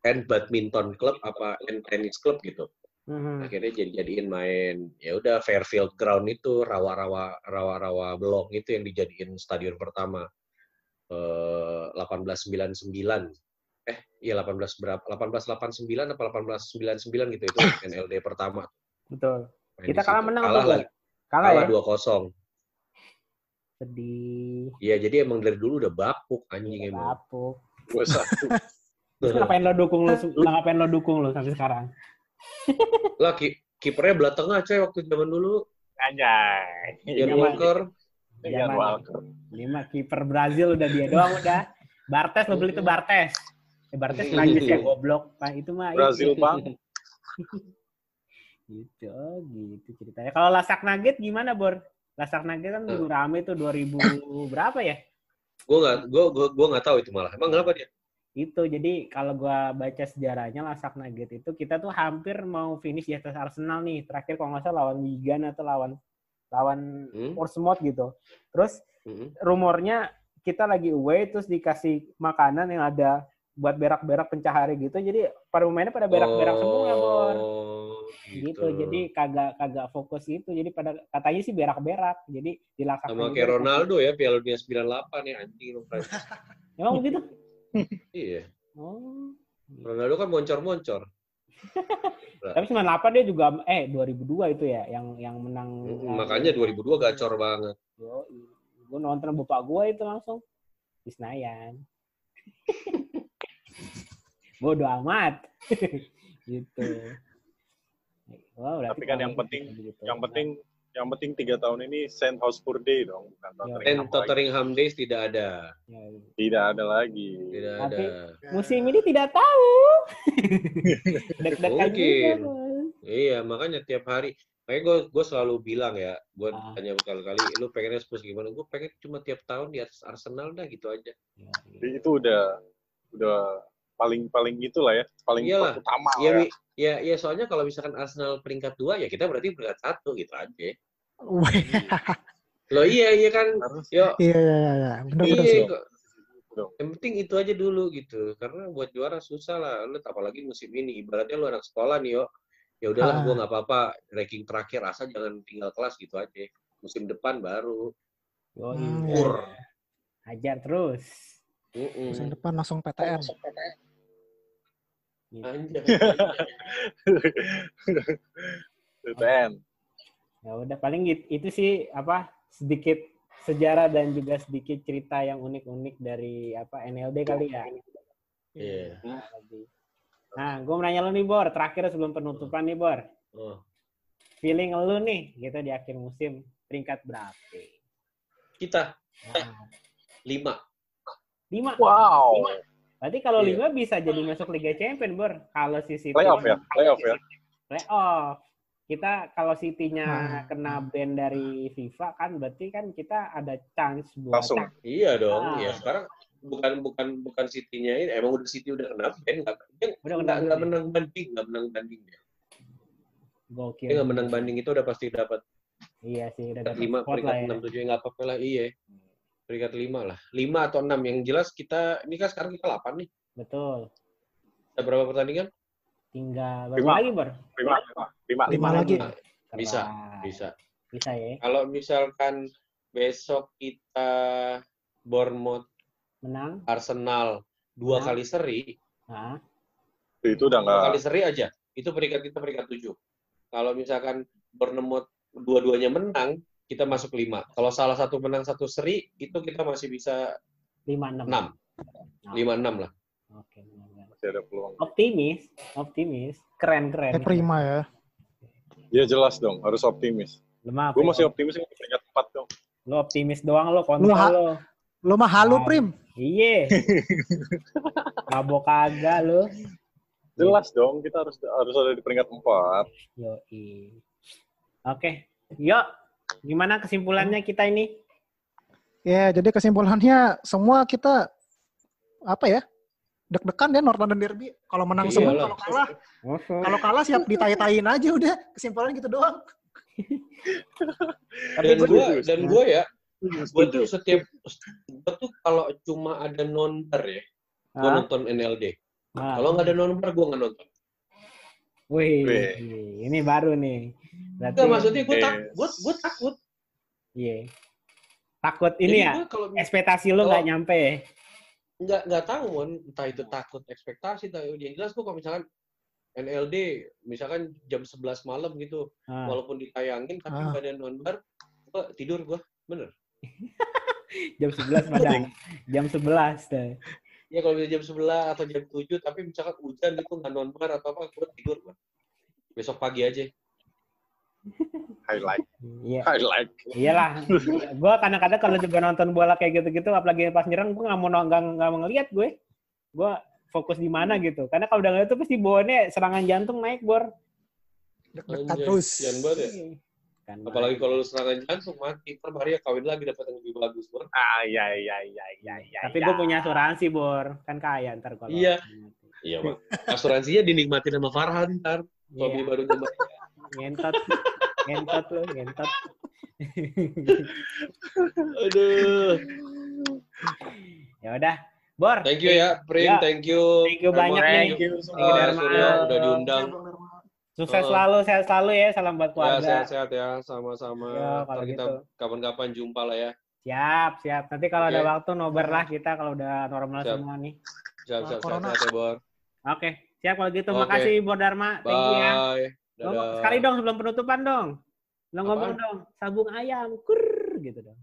and badminton club apa and tennis club gitu. Mhm. akhirnya jadi jadiin main ya udah Fairfield Ground itu rawa-rawa rawa-rawa blok itu yang dijadiin stadion pertama eh 1899 eh iya 18 berapa 1889 apa 1899 gitu itu *laughs* NLD pertama Betul. Main Kita kalah menang kalah tuh, lagi Kalah, kalah ya? 2-0 Sedih. Iya jadi emang dari dulu udah bapuk anjing emang Bapuk. Dua satu. *laughs* Terus ngapain lo dukung lu? Ngapain lo dukung lu sampai sekarang? *laughs* lah ki kipernya belah tengah coy waktu zaman dulu Anjay. Ian Zaman- Walker Ian Zaman- Walker. Lima kiper Brazil udah dia doang udah. Bartes lo beli tuh Bartes. Eh, Bartes Prancis ya goblok. Pak itu mah Brazil bang. *laughs* Gitu, oh, gitu ceritanya. Kalau Lasak Nugget gimana, Bor? Lasak Nugget kan dulu rame tuh 2000 *coughs* berapa ya? gue nggak gue gue gue nggak tahu itu malah emang kenapa dia Itu jadi kalau gua baca sejarahnya Lasak Nugget itu kita tuh hampir mau finish di atas Arsenal nih. Terakhir kalau nggak salah lawan Wigan atau lawan lawan Hmm? Portsmouth gitu. Terus Mm-mm. rumornya kita lagi away terus dikasih makanan yang ada buat berak-berak pencahari gitu. Jadi para pemainnya pada berak-berak semua, Bor. Oh, Gitu. Jadi kagak kagak fokus gitu. Jadi pada katanya sih berak-berak. Jadi dilaksakan. sama kayak Ronaldo ya Piala Dunia 98 ya anjing lu. *laughs* Emang begitu? *laughs* iya Oh. Ronaldo kan moncor-moncor *laughs* Tapi 98 dia juga eh 2002 itu ya yang yang menang. makanya 2002 gacor banget Yo, gue nonton bapak gue itu langsung di Senayan. Bodo amat. *laughs* gitu. Wah, berarti Tapi kan yang penting- gitu. Yang penting yang penting tiga tahun ini Saint Hotspur Day dong, bukan Ya. Tottenham lagi. Tottenham Days tidak ada. Ya, Tidak ada lagi. Tidak Tapi- ada. Musim ini tidak tahu. *laughs* Mungkin. juga. Iya, makanya tiap hari. Makanya gue gue selalu bilang ya, gue Ah. tanya berkali-kali, lu pengennya Spurs gimana? Gue pengen cuma tiap tahun di atas Arsenal dah gitu aja. Ya, ya. Jadi itu udah udah paling paling gitulah ya, paling Iyalah. utama Iya, lah ya. Mi. ya, ya soalnya kalau misalkan Arsenal peringkat dua, ya kita berarti peringkat satu gitu aja. Wih, Loh iya, iya kan. Harus Yo, Iya, iya, iya, iya. Bener, bener iya, dong. Yang penting itu aja dulu gitu. Karena buat juara susah lah. Lu apalagi musim ini. Ibaratnya lu anak sekolah nih, yo. Ya udahlah, Ah. gue nggak apa-apa. Ranking terakhir asal jangan tinggal kelas gitu aja. Musim depan baru. Hmm, iya. Ur. Hajar terus. Mm-mm. Musim depan langsung PTN. BTN. *laughs* Ya udah paling it- itu sih apa sedikit sejarah dan juga sedikit cerita yang unik-unik dari apa NLD kali ya. Iya. Nah, gue mau nanya lu nih Bor, terakhir sebelum penutupan nih Bor. Oh. Feeling lu nih gitu di akhir musim peringkat berapa? Kita Nah, lima. Lima. Wow. Berarti kalau Iya. lima bisa jadi masuk Liga Champion Bor. Kalau si City Playoff ya, playoff ya. Playoff. Kita kalau City-nya Hmm. kena ban dari FIFA kan berarti kan kita ada chance buat Langsung. Iya dong. Ah. Ya sekarang bukan bukan bukan City-nya ini. Emang udah City udah kena ban nggak dia Udah kena nggak nggak ban. menang banding nggak menang banding dia. gokil. Dia nggak menang banding itu udah pasti dapat Iya sih udah dapat lima, spot lah peringkat ya. enam, tujuh ya nggak apa-apa lah. Iya. Peringkat lima lah. Lima atau enam yang jelas kita ini kan sekarang kita delapan nih. Betul. Ada berapa pertandingan? Tinggal berapa Lima. lagi, Bor? Lima, lima, Lima lagi. Nah, Bisa, bisa. Bisa ya. Kalau misalkan besok kita Bournemouth, Menang. Arsenal dua Nah. kali seri, Nah, Itu udah dua nggak kali seri aja, itu peringkat kita peringkat tujuh. Kalau misalkan Bournemouth dua-duanya menang, kita masuk lima. Kalau salah satu menang satu seri, itu kita masih bisa 5-6. enam, lima enam lah. Oke, masih ada peluang. Optimis, optimis. Keren-keren. Eh, prima ya. Iya jelas dong, harus optimis. Lemah. Gue masih optimis ini peringkat empat dong. Lu optimis doang lo, kontol ha- lo. Lo mah halu, Ah. Prim. Iya. *laughs* Mabok kagak lu. Jelas dong, kita harus harus ada di peringkat empat. Yoi. Oke. Yuk. Gimana kesimpulannya kita ini? Ya, jadi kesimpulannya semua kita apa ya? Deg-degan ya North London Derby. Kalau menang Iyalah. semua, kalau kalah, kalau kalah siap ditai-taiin aja udah. Kesimpulannya gitu doang. *laughs* Tapi Dan gue dan gua ya, gua tuh setiap gua tuh kalau cuma ada nonbar ya, gua Ah, nonton NLD. Kalau nggak ada nonbar, gua nggak nonton. Wih, Wih. ini baru nih. Berarti, Enggak, maksudnya gua, tak, Yes. gua, gua takut. Iya. Takut ini Jadi ya, kalau ekspektasi lu nggak Kalau- nyampe. nggak nggak tahu mon entah itu takut ekspektasi tahu yang jelas gua kalau misalkan NLD misalkan jam 11 malam gitu Ah. walaupun ditayangin tapi Ah. nggak ada nonbar gua tidur gua bener *laughs* Jam 11 padahal. jam 11 deh. Ya kalau bisa jam 11 atau jam 7 tapi misalkan hujan gitu nggak nonbar atau apa gua tidur gua besok pagi aja *laughs* Highlight, Iya. highlight. Iyalah. gue kadang-kadang kalau juga nonton bola kayak gitu-gitu, apalagi pas nyerang, gue nggak mau nggak nggak mau ngeliat gue. Gue fokus di mana gitu. Karena kalau udah ngeliat tuh pasti bawaannya serangan jantung naik bor. Anjay, terus. banget ya. Kan, apalagi kalau lu serangan jantung mati ntar Maria kawin lagi dapat yang lebih bagus bor Ah, iya, iya, iya, iya, iya. Tapi iya. gue punya asuransi bor, kan kaya ntar kalau. Iya. iya bang asuransinya dinikmatin sama Farhan ntar suami Iya. barunya Maria. Ngentot, ngentot lu, ngentot. aduh ya udah, bor. Thank you ya, Prim. Ya. Thank you. Thank you banyak nih. Thank you Thank you, Uh, Dharma. Surya udah diundang. Sukses Oh. selalu, sehat selalu ya. Salam buat Ya, keluarga. sehat-sehat ya, sama-sama. Ya, Ntar kalau kita gitu. kapan-kapan jumpa lah ya. Siap, siap. Nanti kalau ada Oke. waktu nobar lah kita kalau udah normal Siap. semua nih. Siap, siap, Corona. sehat, ya, Bor. Oke, siap kalau gitu. Oke. Makasih Bor Dharma. Thank you ya. Bye. Dadah. sekali dong sebelum penutupan dong. Lo Apaan? ngomong dong, sabung ayam, kur gitu dong.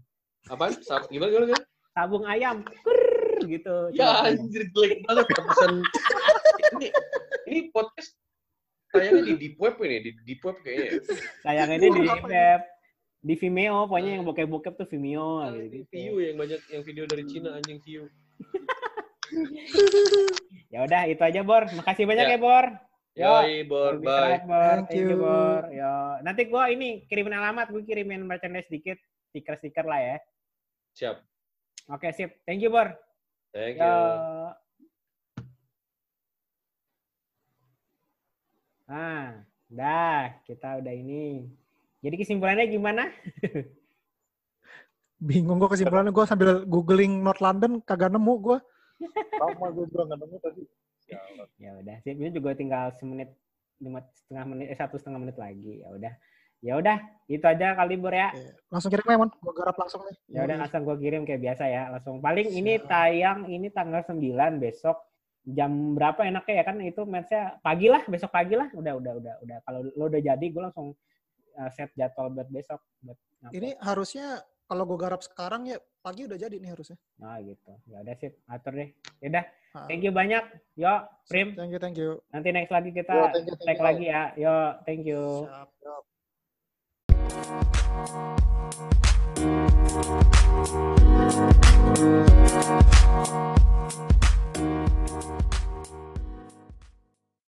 Apaan? Sa- Gimana, gimana, gimana? Sabung ayam, kur gitu. Ya, Coba. anjir, jelek banget. Pesan ini, ini podcast tayangnya di deep web ini, di deep web kayaknya. ya. Sayang ini di Apa web di Vimeo, pokoknya yang bokep-bokep tuh Vimeo gitu. View yang banyak, yang video dari Cina anjing view. *laughs* Ya udah itu aja Bor. Makasih banyak Ya. ya, Bor. Yo, Yoi, Bor, bye. Bor. Thank Thank you, you. Bor. Yo. Nanti gua ini kirimin alamat, gue kirimin merchandise dikit, stiker-stiker lah ya. Siap. Oke, sip. Thank you, Bor. Thank Yo. you. Ah, dah, kita udah ini. Jadi kesimpulannya gimana? *laughs* Bingung gue kesimpulannya gue sambil googling North London kagak nemu gue. Sama gue juga nggak nemu tadi. Ya udah, sip. Ini juga tinggal semenit, lima setengah menit, eh, satu setengah menit lagi. Ya udah, ya udah, itu aja kali Bor ya. Langsung kirim aja, Mon. Gue garap langsung nih. Ya udah langsung gue kirim kayak biasa ya. Langsung paling ini tayang ini tanggal 9 besok jam berapa enaknya ya kan itu matchnya pagi lah besok pagi lah udah udah udah udah. Kalau lo udah jadi gue langsung eh, set jadwal buat besok buat ini harusnya kalau gue garap sekarang ya pagi udah jadi nih harusnya. Nah gitu. Ya udah sip atur deh. Ya udah. Ah. Thank you banyak. Yo prim. Thank you thank you. Nanti next lagi kita yo, thank you, thank you. lagi ya. Yo thank you. Siap.